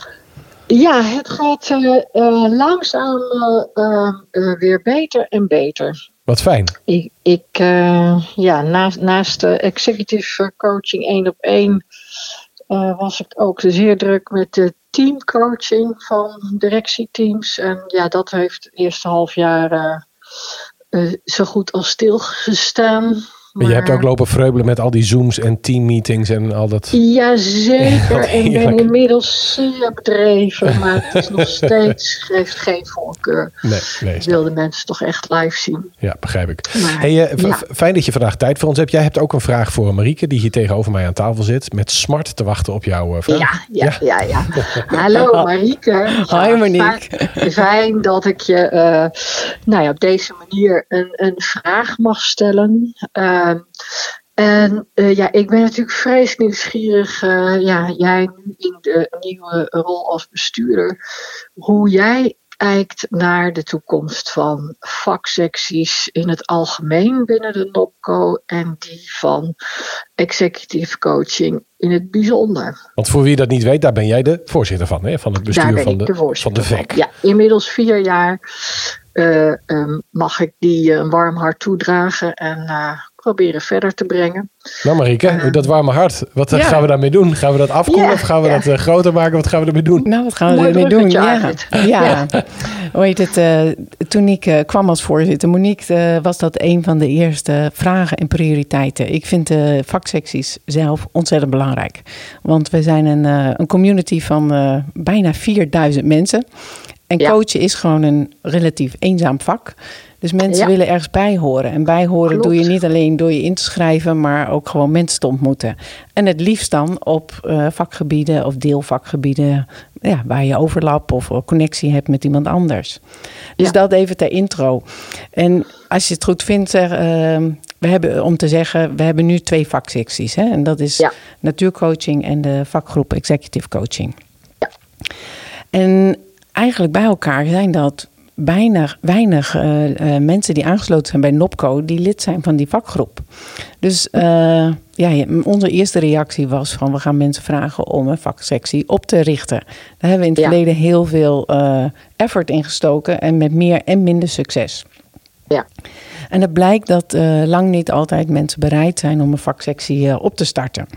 Speaker 7: Ja, het gaat eh, eh, langzaam eh, weer beter en beter.
Speaker 1: Wat fijn.
Speaker 7: Ik, ik ja, naast, naast de executive coaching één op één eh, was ik ook zeer druk met de teamcoaching van directieteams. En ja, dat heeft het eerste half jaar eh, eh, zo goed als stilgestaan.
Speaker 1: Maar je hebt ook lopen vreubelen met al die Zooms en teammeetings en al dat.
Speaker 7: Jazeker, en ik ben inmiddels zeer bedreven, maar het is nog steeds, geeft geen voorkeur.
Speaker 1: Nee, nee.
Speaker 7: Ik
Speaker 1: snap.
Speaker 7: wil de mensen toch echt live zien.
Speaker 1: Ja, begrijp ik.
Speaker 7: Maar,
Speaker 1: Hey, eh,
Speaker 7: ja.
Speaker 1: Fijn dat je vandaag tijd voor ons hebt. Jij hebt ook een vraag voor Marieke, die hier tegenover mij aan tafel zit. Met smart te wachten op jouw eh, vraag.
Speaker 7: Ja, ja, ja, ja. Hallo Marieke.
Speaker 2: Hoi, Monique.
Speaker 7: Fijn, fijn dat ik je eh, nou ja, op deze manier een, een vraag mag stellen. Ehm, en eh, ja, ik ben natuurlijk vreselijk nieuwsgierig. eh, ja, jij nu in de nieuwe rol als bestuurder. Hoe jij kijkt naar de toekomst van vaksecties in het algemeen binnen de NOPCO en die van executive coaching in het bijzonder.
Speaker 1: Want voor wie dat niet weet, daar ben jij de voorzitter van, hè? van het bestuur van, de, van de VEC.
Speaker 7: Ja, inmiddels vier jaar eh, ehm, mag ik die eh, een warm hart toedragen en eh, proberen verder te brengen.
Speaker 1: Nou Marieke, dat warme hart, wat eh,
Speaker 2: Ja.
Speaker 1: gaan we daarmee doen? Gaan we dat afkoelen
Speaker 7: Ja,
Speaker 1: of gaan we
Speaker 7: ja.
Speaker 1: dat eh, groter maken? Wat gaan we ermee doen?
Speaker 2: Nou, wat gaan we ermee doen? Ja. Ja. Hoe heet het? eh, toen ik eh, kwam als voorzitter, Monique, eh, was dat een van de eerste vragen en prioriteiten. Ik vind de vaksecties zelf ontzettend belangrijk. Want we zijn een, eh, een community van eh, bijna 4000 mensen. En
Speaker 7: Ja.
Speaker 2: coachen is gewoon een relatief eenzaam vak. Dus mensen
Speaker 7: Ja.
Speaker 2: willen ergens bij horen. En bijhoren
Speaker 7: Klopt.
Speaker 2: doe je niet alleen door je in te schrijven, maar ook gewoon mensen te ontmoeten. En het liefst dan op eh, vakgebieden of deelvakgebieden ja, waar je overlap of connectie hebt met iemand anders. Dus
Speaker 7: Ja.
Speaker 2: dat even ter intro. En als je het goed vindt, zeg, ehm, we hebben om te zeggen, we hebben nu twee vaksecties. Hè? En dat is
Speaker 7: Ja.
Speaker 2: natuurcoaching en de vakgroep executive coaching.
Speaker 7: Ja.
Speaker 2: En eigenlijk bij elkaar zijn dat bijna weinig eh, eh, mensen die aangesloten zijn bij NOPCO, die lid zijn van die vakgroep. Dus eh, ja, onze eerste reactie was van we gaan mensen vragen om een vaksectie op te richten. Daar hebben we in het
Speaker 7: Ja.
Speaker 2: verleden heel veel effort in gestoken en met meer en minder succes.
Speaker 7: Ja.
Speaker 2: En het blijkt dat lang niet altijd mensen bereid zijn om een vaksectie op te starten.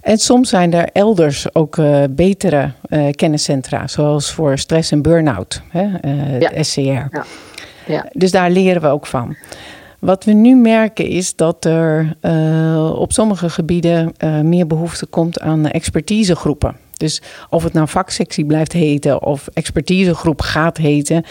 Speaker 2: En soms zijn er elders ook eh, betere eh, kenniscentra, zoals voor stress en burn-out, hè, eh,
Speaker 7: Ja.
Speaker 2: SCR.
Speaker 7: Ja. Ja.
Speaker 2: Dus daar leren we ook van. Wat we nu merken is dat er op sommige gebieden meer behoefte komt aan expertisegroepen. Dus of het nou vaksectie blijft heten of expertisegroep gaat heten.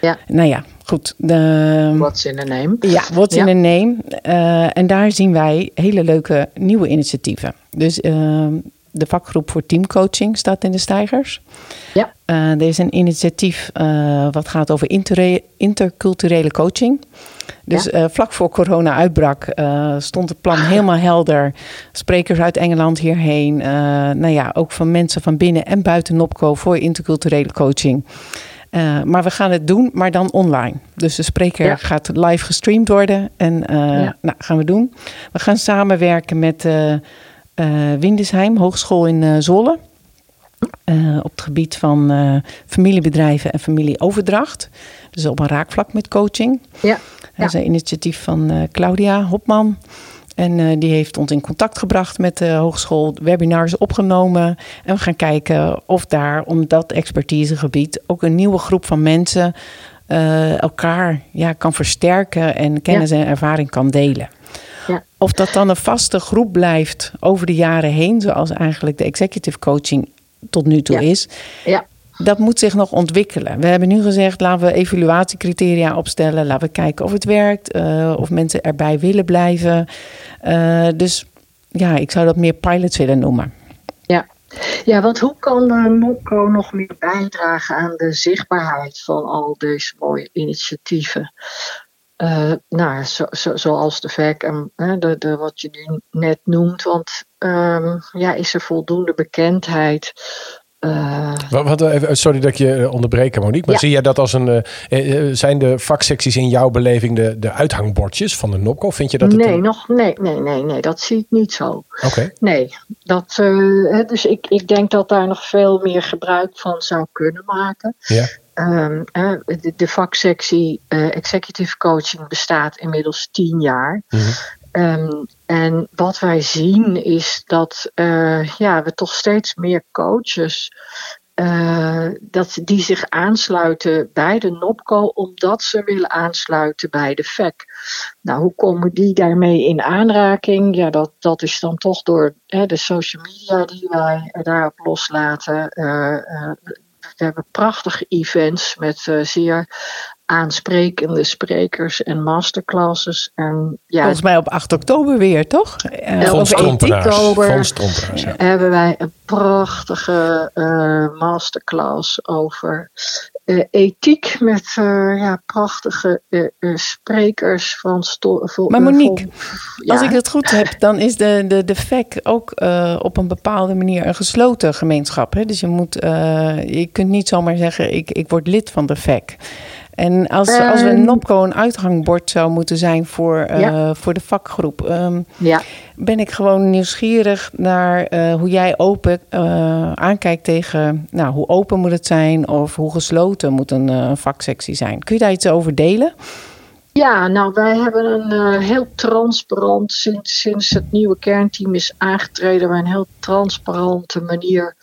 Speaker 7: Ja.
Speaker 2: Nou ja, goed. De,
Speaker 7: What's in a name?
Speaker 2: ja, what's
Speaker 7: Ja.
Speaker 2: in a name. Eh, en daar zien wij hele leuke nieuwe initiatieven. Dus eh, de vakgroep voor teamcoaching staat in de stijgers.
Speaker 7: Ja.
Speaker 2: Eh, er is een initiatief eh, wat gaat over inter- interculturele coaching. Dus
Speaker 7: Ja.
Speaker 2: vlak voor corona uitbrak stond het plan helemaal helder. Sprekers uit Engeland hierheen. eh, nou ja, ook van mensen van binnen en buiten NOPCO voor interculturele coaching. Eh, maar we gaan het doen, maar dan online. Dus de spreker
Speaker 7: Ja.
Speaker 2: gaat live gestreamd worden. En
Speaker 7: Ja.
Speaker 2: nou, gaan we doen. We gaan samenwerken met eh Windesheim, Hogeschool in Zwolle. Op het gebied van familiebedrijven en familieoverdracht. Dus op een raakvlak met coaching.
Speaker 7: Ja.
Speaker 2: Dat is een initiatief van Claudia Hopman. En eh, die heeft ons in contact gebracht met de hogeschool, webinars opgenomen. En we gaan kijken of daar, om dat expertisegebied, ook een nieuwe groep van mensen eh, elkaar ja, kan versterken en kennis en ervaring kan delen.
Speaker 7: Ja.
Speaker 2: Of dat dan een vaste groep blijft over de jaren heen, zoals eigenlijk de executive coaching tot nu toe
Speaker 7: Ja.
Speaker 2: is.
Speaker 7: Ja.
Speaker 2: Dat moet zich nog ontwikkelen. We hebben nu gezegd, laten we evaluatiecriteria opstellen. Laten we kijken of het werkt, uh, of mensen erbij willen blijven. Uh, dus ja, ik zou dat meer pilots willen noemen.
Speaker 7: Ja, ja, want hoe kan de NOPCO nog meer bijdragen aan de zichtbaarheid van al deze mooie initiatieven? Nou, zo, zo, zoals de VEC en de, de, wat je nu net noemt. Want um, ja, is er voldoende bekendheid
Speaker 1: uh, wat, wat, sorry dat ik je eh, onderbreek, Monique. Maar zie jij dat als een. Uh, zijn de vaksecties in jouw beleving de, de uithangbordjes van de NOPCO? Vind je dat
Speaker 7: het nee, nog, nee, nee, nee, nee, dat zie ik niet zo.
Speaker 1: Oké.
Speaker 7: Nee, dat, dus ik, ik denk dat daar nog veel meer gebruik van zou kunnen maken.
Speaker 1: Ja.
Speaker 7: Um, de, de, vaksectie executive coaching bestaat inmiddels tien jaar. Mm Um, en wat wij zien is dat uh, ja, we toch steeds meer coaches uh, dat die zich aansluiten bij de NOPCO omdat ze willen aansluiten bij de FEC. Nou, hoe komen die daarmee in aanraking? Ja, dat, dat is dan toch door hè, de social media die wij daarop loslaten. Uh, we hebben prachtige events met zeer aansprekende sprekers en masterclasses. En, ja,
Speaker 2: Volgens mij op 8 oktober weer, toch?
Speaker 1: Uh, of oktober
Speaker 7: ja. hebben wij een prachtige uh, masterclass over uh, ethiek met ja, prachtige sprekers van...
Speaker 2: maar Monique, ja. als ik het goed heb, dan is de, de, de FEC ook op een bepaalde manier een gesloten gemeenschap. Hè? Dus je, moet, je kunt niet zomaar zeggen, ik, ik word lid van de FEC. En als, als we een NOPCO een uithangbord zou moeten zijn voor, uh, voor de vakgroep, um,
Speaker 7: ja.
Speaker 2: ben ik gewoon nieuwsgierig naar uh, hoe jij open uh, aankijkt tegen nou, hoe open moet het zijn of hoe gesloten moet een vaksectie zijn. Kun je daar iets over delen?
Speaker 7: Ja, nou wij hebben een heel transparant, sinds, sinds het nieuwe kernteam is aangetreden, wij een heel transparante manier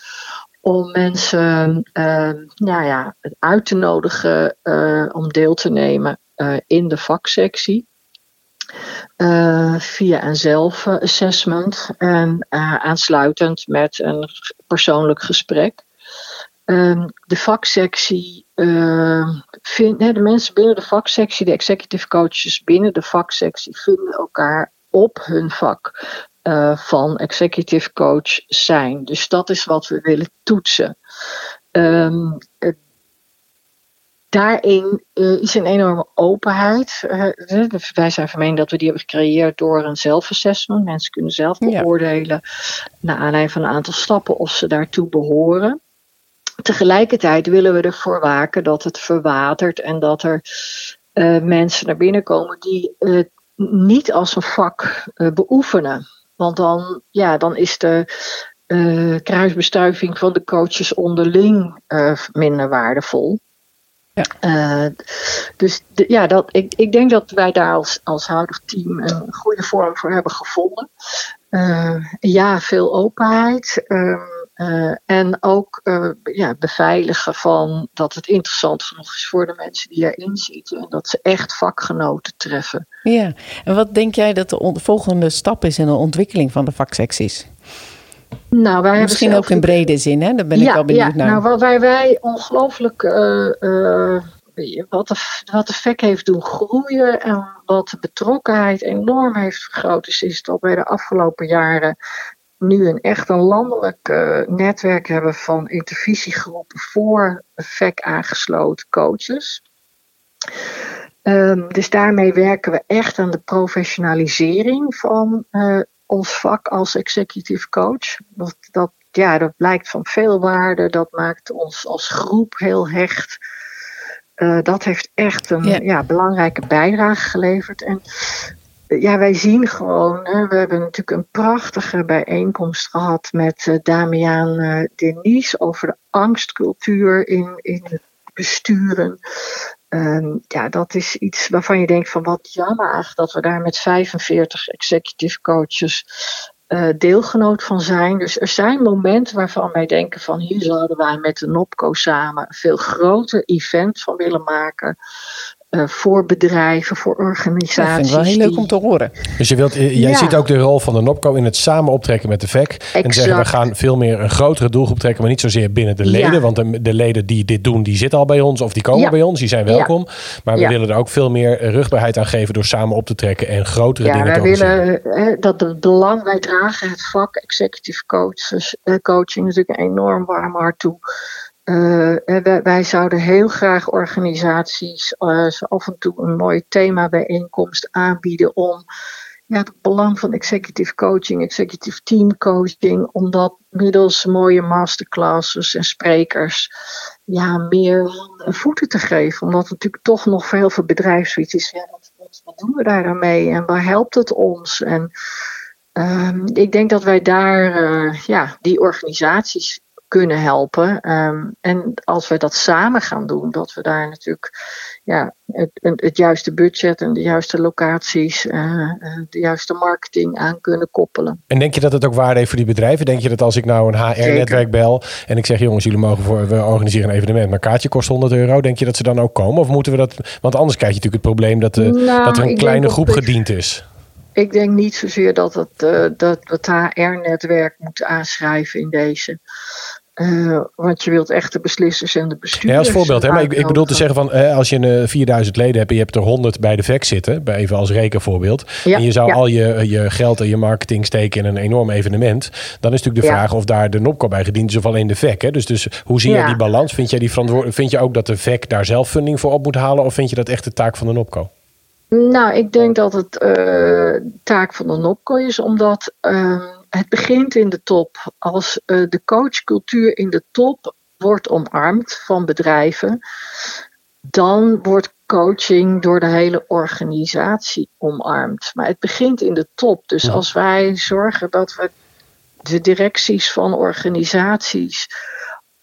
Speaker 7: om mensen uh, nou ja, uit te nodigen uh, om deel te nemen uh, in de vaksectie. Uh, via een zelfassessment en aansluitend met een persoonlijk gesprek. Ehm, de vaksectie, vind, de mensen binnen de vaksectie, de executive coaches binnen de vaksectie, vinden elkaar op hun vak uh, van executive coach zijn. Dus dat is wat we willen toetsen. Um, daarin uh, is een enorme openheid. Uh, wij zijn van mening dat we die hebben gecreëerd door een zelfassessment. Mensen kunnen zelf beoordelen, ja. naar aanleiding van een aantal stappen, of ze daartoe behoren. Tegelijkertijd willen we ervoor waken dat het verwatert en dat er uh, mensen naar binnen komen die het niet als een vak beoefenen. Want dan, ja, dan is de uh, kruisbestuiving van de coaches onderling uh, minder waardevol.
Speaker 2: Ja.
Speaker 7: Uh, dus de, ja, dat, ik, ik denk dat wij daar als, als huidig team een goede vorm voor hebben gevonden. ja, veel openheid. Uh, en ook uh, ja, beveiligen van dat het interessant genoeg is voor de mensen die erin zitten. En dat ze echt vakgenoten treffen.
Speaker 2: Ja, en wat denk jij dat de volgende stap is in de ontwikkeling van de vaksecties?
Speaker 7: Nou, wij
Speaker 2: Misschien
Speaker 7: zelf...
Speaker 2: ook in brede zin, hè? Daar ben ik wel benieuwd
Speaker 7: ja,
Speaker 2: naar.
Speaker 7: Nou, waar wij ongelooflijk uh, wat, de, wat de VEC heeft doen groeien en wat de betrokkenheid enorm heeft vergroot, is, is dat wij de afgelopen jaren nu een echt een landelijk uh, netwerk hebben van intervisiegroepen voor VEC aangesloten coaches. Um, dus daarmee werken we echt aan de professionalisering van uh, ons vak als executive coach. Dat, dat, ja, dat blijkt van veel waarde, dat maakt ons als groep heel hecht. Uh, dat heeft echt een yeah. ja, belangrijke bijdrage geleverd. En ja, wij zien gewoon, hè, we hebben natuurlijk een prachtige bijeenkomst gehad met Damian uh, Denise over de angstcultuur in, in besturen. Um, ja, dat is iets waarvan je denkt van wat jammer dat we daar met 45 executive coaches uh, deelgenoot van zijn. Dus er zijn momenten waarvan wij denken van hier zouden wij met de NOPCO samen een veel groter event van willen maken. Uh, voor bedrijven, voor organisaties. Dat
Speaker 2: vind ik wel heel leuk om te horen.
Speaker 1: Dus je wilt, jij ja. ziet ook de rol van de NOPCO in het samen optrekken met de VEC. Exact. En zeggen we gaan veel meer een grotere doelgroep trekken, maar niet zozeer binnen de leden. Ja. Want de, de, leden die dit doen, die zitten al bij ons of die komen bij ons, die zijn welkom. Maar we willen er ook veel meer rugbaarheid aan geven door samen op te trekken en grotere dingen te organiseren.
Speaker 7: Ja, wij willen dat het belang, wij dragen het vak executive coaches, coaching natuurlijk enorm warm hart toe. Uh, wij, wij, zouden heel graag organisaties uh, af en toe een mooi themabijeenkomst aanbieden om ja, het belang van executive coaching, executive team coaching, om dat middels mooie masterclasses en sprekers ja, meer voeten te geven. Omdat het natuurlijk toch nog voor heel veel bedrijfszoiets is. Wat, doen we daar dan mee en waar helpt het ons? En um, ik denk dat wij daar uh, ja, die organisaties kunnen helpen. Um, en als we dat samen gaan doen, dat we daar natuurlijk ja, het, het juiste budget en de juiste locaties, uh, de juiste marketing aan kunnen koppelen.
Speaker 1: En denk je dat het ook waarde heeft voor die bedrijven? Denk je dat als ik nou een HR-netwerk bel en ik zeg jongens, jullie mogen voor, we organiseren een evenement, maar kaartje kost 100 euro, denk je dat ze dan ook komen? Of moeten we dat, want anders krijg je natuurlijk het probleem dat, de, nou, dat er een kleine groep gediend is.
Speaker 7: Ik denk niet zozeer dat het, uh, dat het HR-netwerk moet aanschrijven in deze. Uh, want je wilt echt de beslissers en de bestuurders.
Speaker 1: Ja, als voorbeeld, hè, maar ik, ik, bedoel te zeggen van als je een, uh, 4000 leden hebt en je hebt er 100 bij de VEC zitten, bij even als rekenvoorbeeld, ja, en je zou ja. al je, je geld en je marketing steken in een enorm evenement, dan is natuurlijk de vraag of daar de NOPCO bij gediend is of alleen de VEC. Hè? Dus, dus hoe zie je die balans? Vind, jij die vind je ook dat de VEC daar zelf funding voor op moet halen of vind je dat echt de taak van de NOPCO?
Speaker 7: Nou, ik denk dat het uh, taak van de NOPCO is, omdat uh, het begint in de top. Als uh, de coachcultuur in de top wordt omarmd van bedrijven, dan wordt coaching door de hele organisatie omarmd. Maar het begint in de top. Dus als wij zorgen dat we de directies van organisaties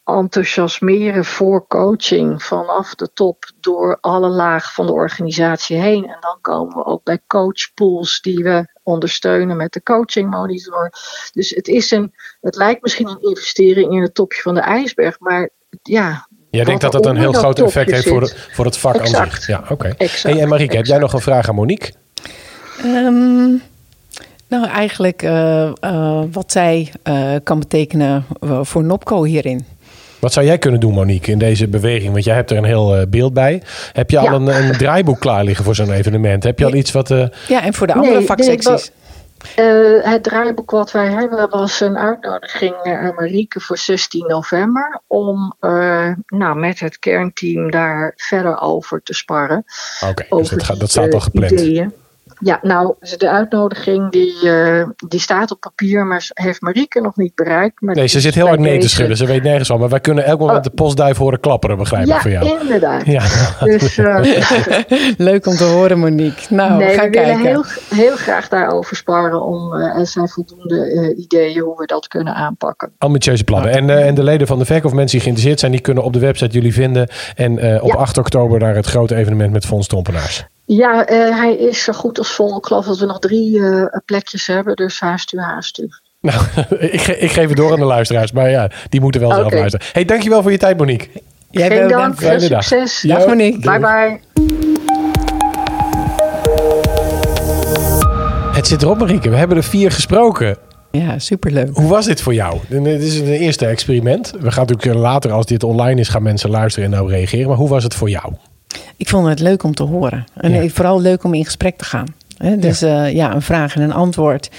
Speaker 7: enthousiasmeren voor coaching vanaf de top door alle lagen van de organisatie heen. En dan komen we ook bij coachpools die we ondersteunen met de coaching monitor. Dus het is een, het lijkt misschien een investering in het topje van de ijsberg, maar ja.
Speaker 1: Jij denkt dat dat een heel groot effect heeft voor, de, voor het vak exact. aan zich. Ja, oké. Okay. Hey, en Marieke, heb jij nog een vraag aan Monique?
Speaker 2: Um, nou, eigenlijk uh, uh, wat zij uh, kan betekenen voor Nopco hierin.
Speaker 1: Wat zou jij kunnen doen, Monique, in deze beweging? Want jij hebt er een heel uh, beeld bij. Heb je al een, een, draaiboek klaar liggen voor zo'n evenement? Heb je al iets wat... Uh...
Speaker 2: Ja, en voor de andere nee, vaksecties?
Speaker 7: Uh, het draaiboek wat wij hebben was een uitnodiging aan Marieke voor 16 november. Om nou, met het kernteam daar verder over te sparren.
Speaker 1: Oké, okay, dus dat, gaat, dat staat al gepland.
Speaker 7: Ideeën. Ja, nou, de uitnodiging die, uh, die staat op papier, maar heeft Marieke nog niet bereikt. Maar
Speaker 1: nee, ze zit heel hard nee te schudden. Ze weet nergens van. Maar wij kunnen elk moment oh. de postduif horen klapperen, begrijp
Speaker 7: ik
Speaker 1: van jou.
Speaker 7: Ja, inderdaad. Ja. Dus, uh,
Speaker 2: Leuk om te horen, Monique. Nou,
Speaker 7: nee,
Speaker 2: ga
Speaker 7: we
Speaker 2: kijken.
Speaker 7: willen heel, heel graag daarover sparren om uh, er zijn voldoende ideeën hoe we dat kunnen aanpakken.
Speaker 1: Ambitieuze plannen. En, en de leden van de VEC of mensen die geïnteresseerd zijn, die kunnen op de website jullie vinden. En op ja. 8 oktober naar het grote evenement met Fons Trompenaars.
Speaker 7: Ja, uh, hij is zo goed als vol. Ik geloof dat we nog drie uh, plekjes hebben, dus haast u, haast u.
Speaker 1: Nou, ik, ge ik, geef het door aan de luisteraars, maar ja, die moeten wel okay. zelf luisteren. Hey, dankjewel voor je tijd, Monique.
Speaker 7: Jij Geen dank, veel succes.
Speaker 2: Dag, ja, Monique.
Speaker 7: Bye bye.
Speaker 1: Het zit erop, Marieke. We hebben er vier gesproken.
Speaker 2: Ja, superleuk.
Speaker 1: Hoe was dit voor jou? Dit is een eerste experiment. We gaan natuurlijk later, als dit online is, gaan mensen luisteren en nou reageren. Maar hoe was het voor jou?
Speaker 2: Ik vond het leuk om te horen. En ja. vooral leuk om in gesprek te gaan. Dus ja. Uh, ja, een vraag en een antwoord.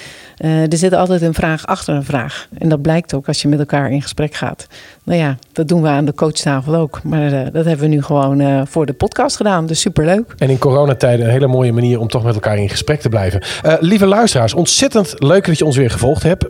Speaker 2: Uh, er zit altijd een vraag achter een vraag. En dat blijkt ook als je met elkaar in gesprek gaat. Nou ja, dat doen we aan de coachtafel ook. Maar uh, dat hebben we nu gewoon uh, voor de podcast gedaan. Dus superleuk.
Speaker 1: En in coronatijden een hele mooie manier om toch met elkaar in gesprek te blijven. lieve luisteraars, ontzettend leuk dat je ons weer gevolgd hebt.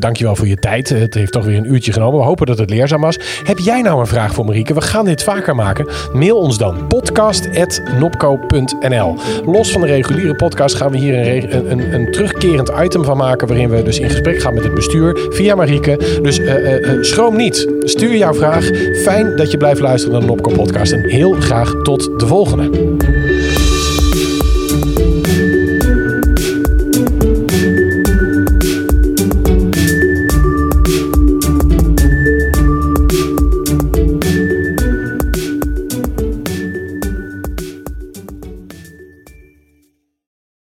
Speaker 1: dankjewel voor je tijd. Het heeft toch weer een uurtje genomen. We hopen dat het leerzaam was. Heb jij nou een vraag voor Marieke? We gaan dit vaker maken. Mail ons dan podcast.nopco.nl Los van de reguliere podcast gaan we hier een, een, een terugkerend item van waarin we dus in gesprek gaan met het bestuur via Marieke. Dus uh, uh, schroom niet. Stuur jouw vraag. Fijn dat je blijft luisteren naar de Nopco podcast. En heel graag tot de volgende.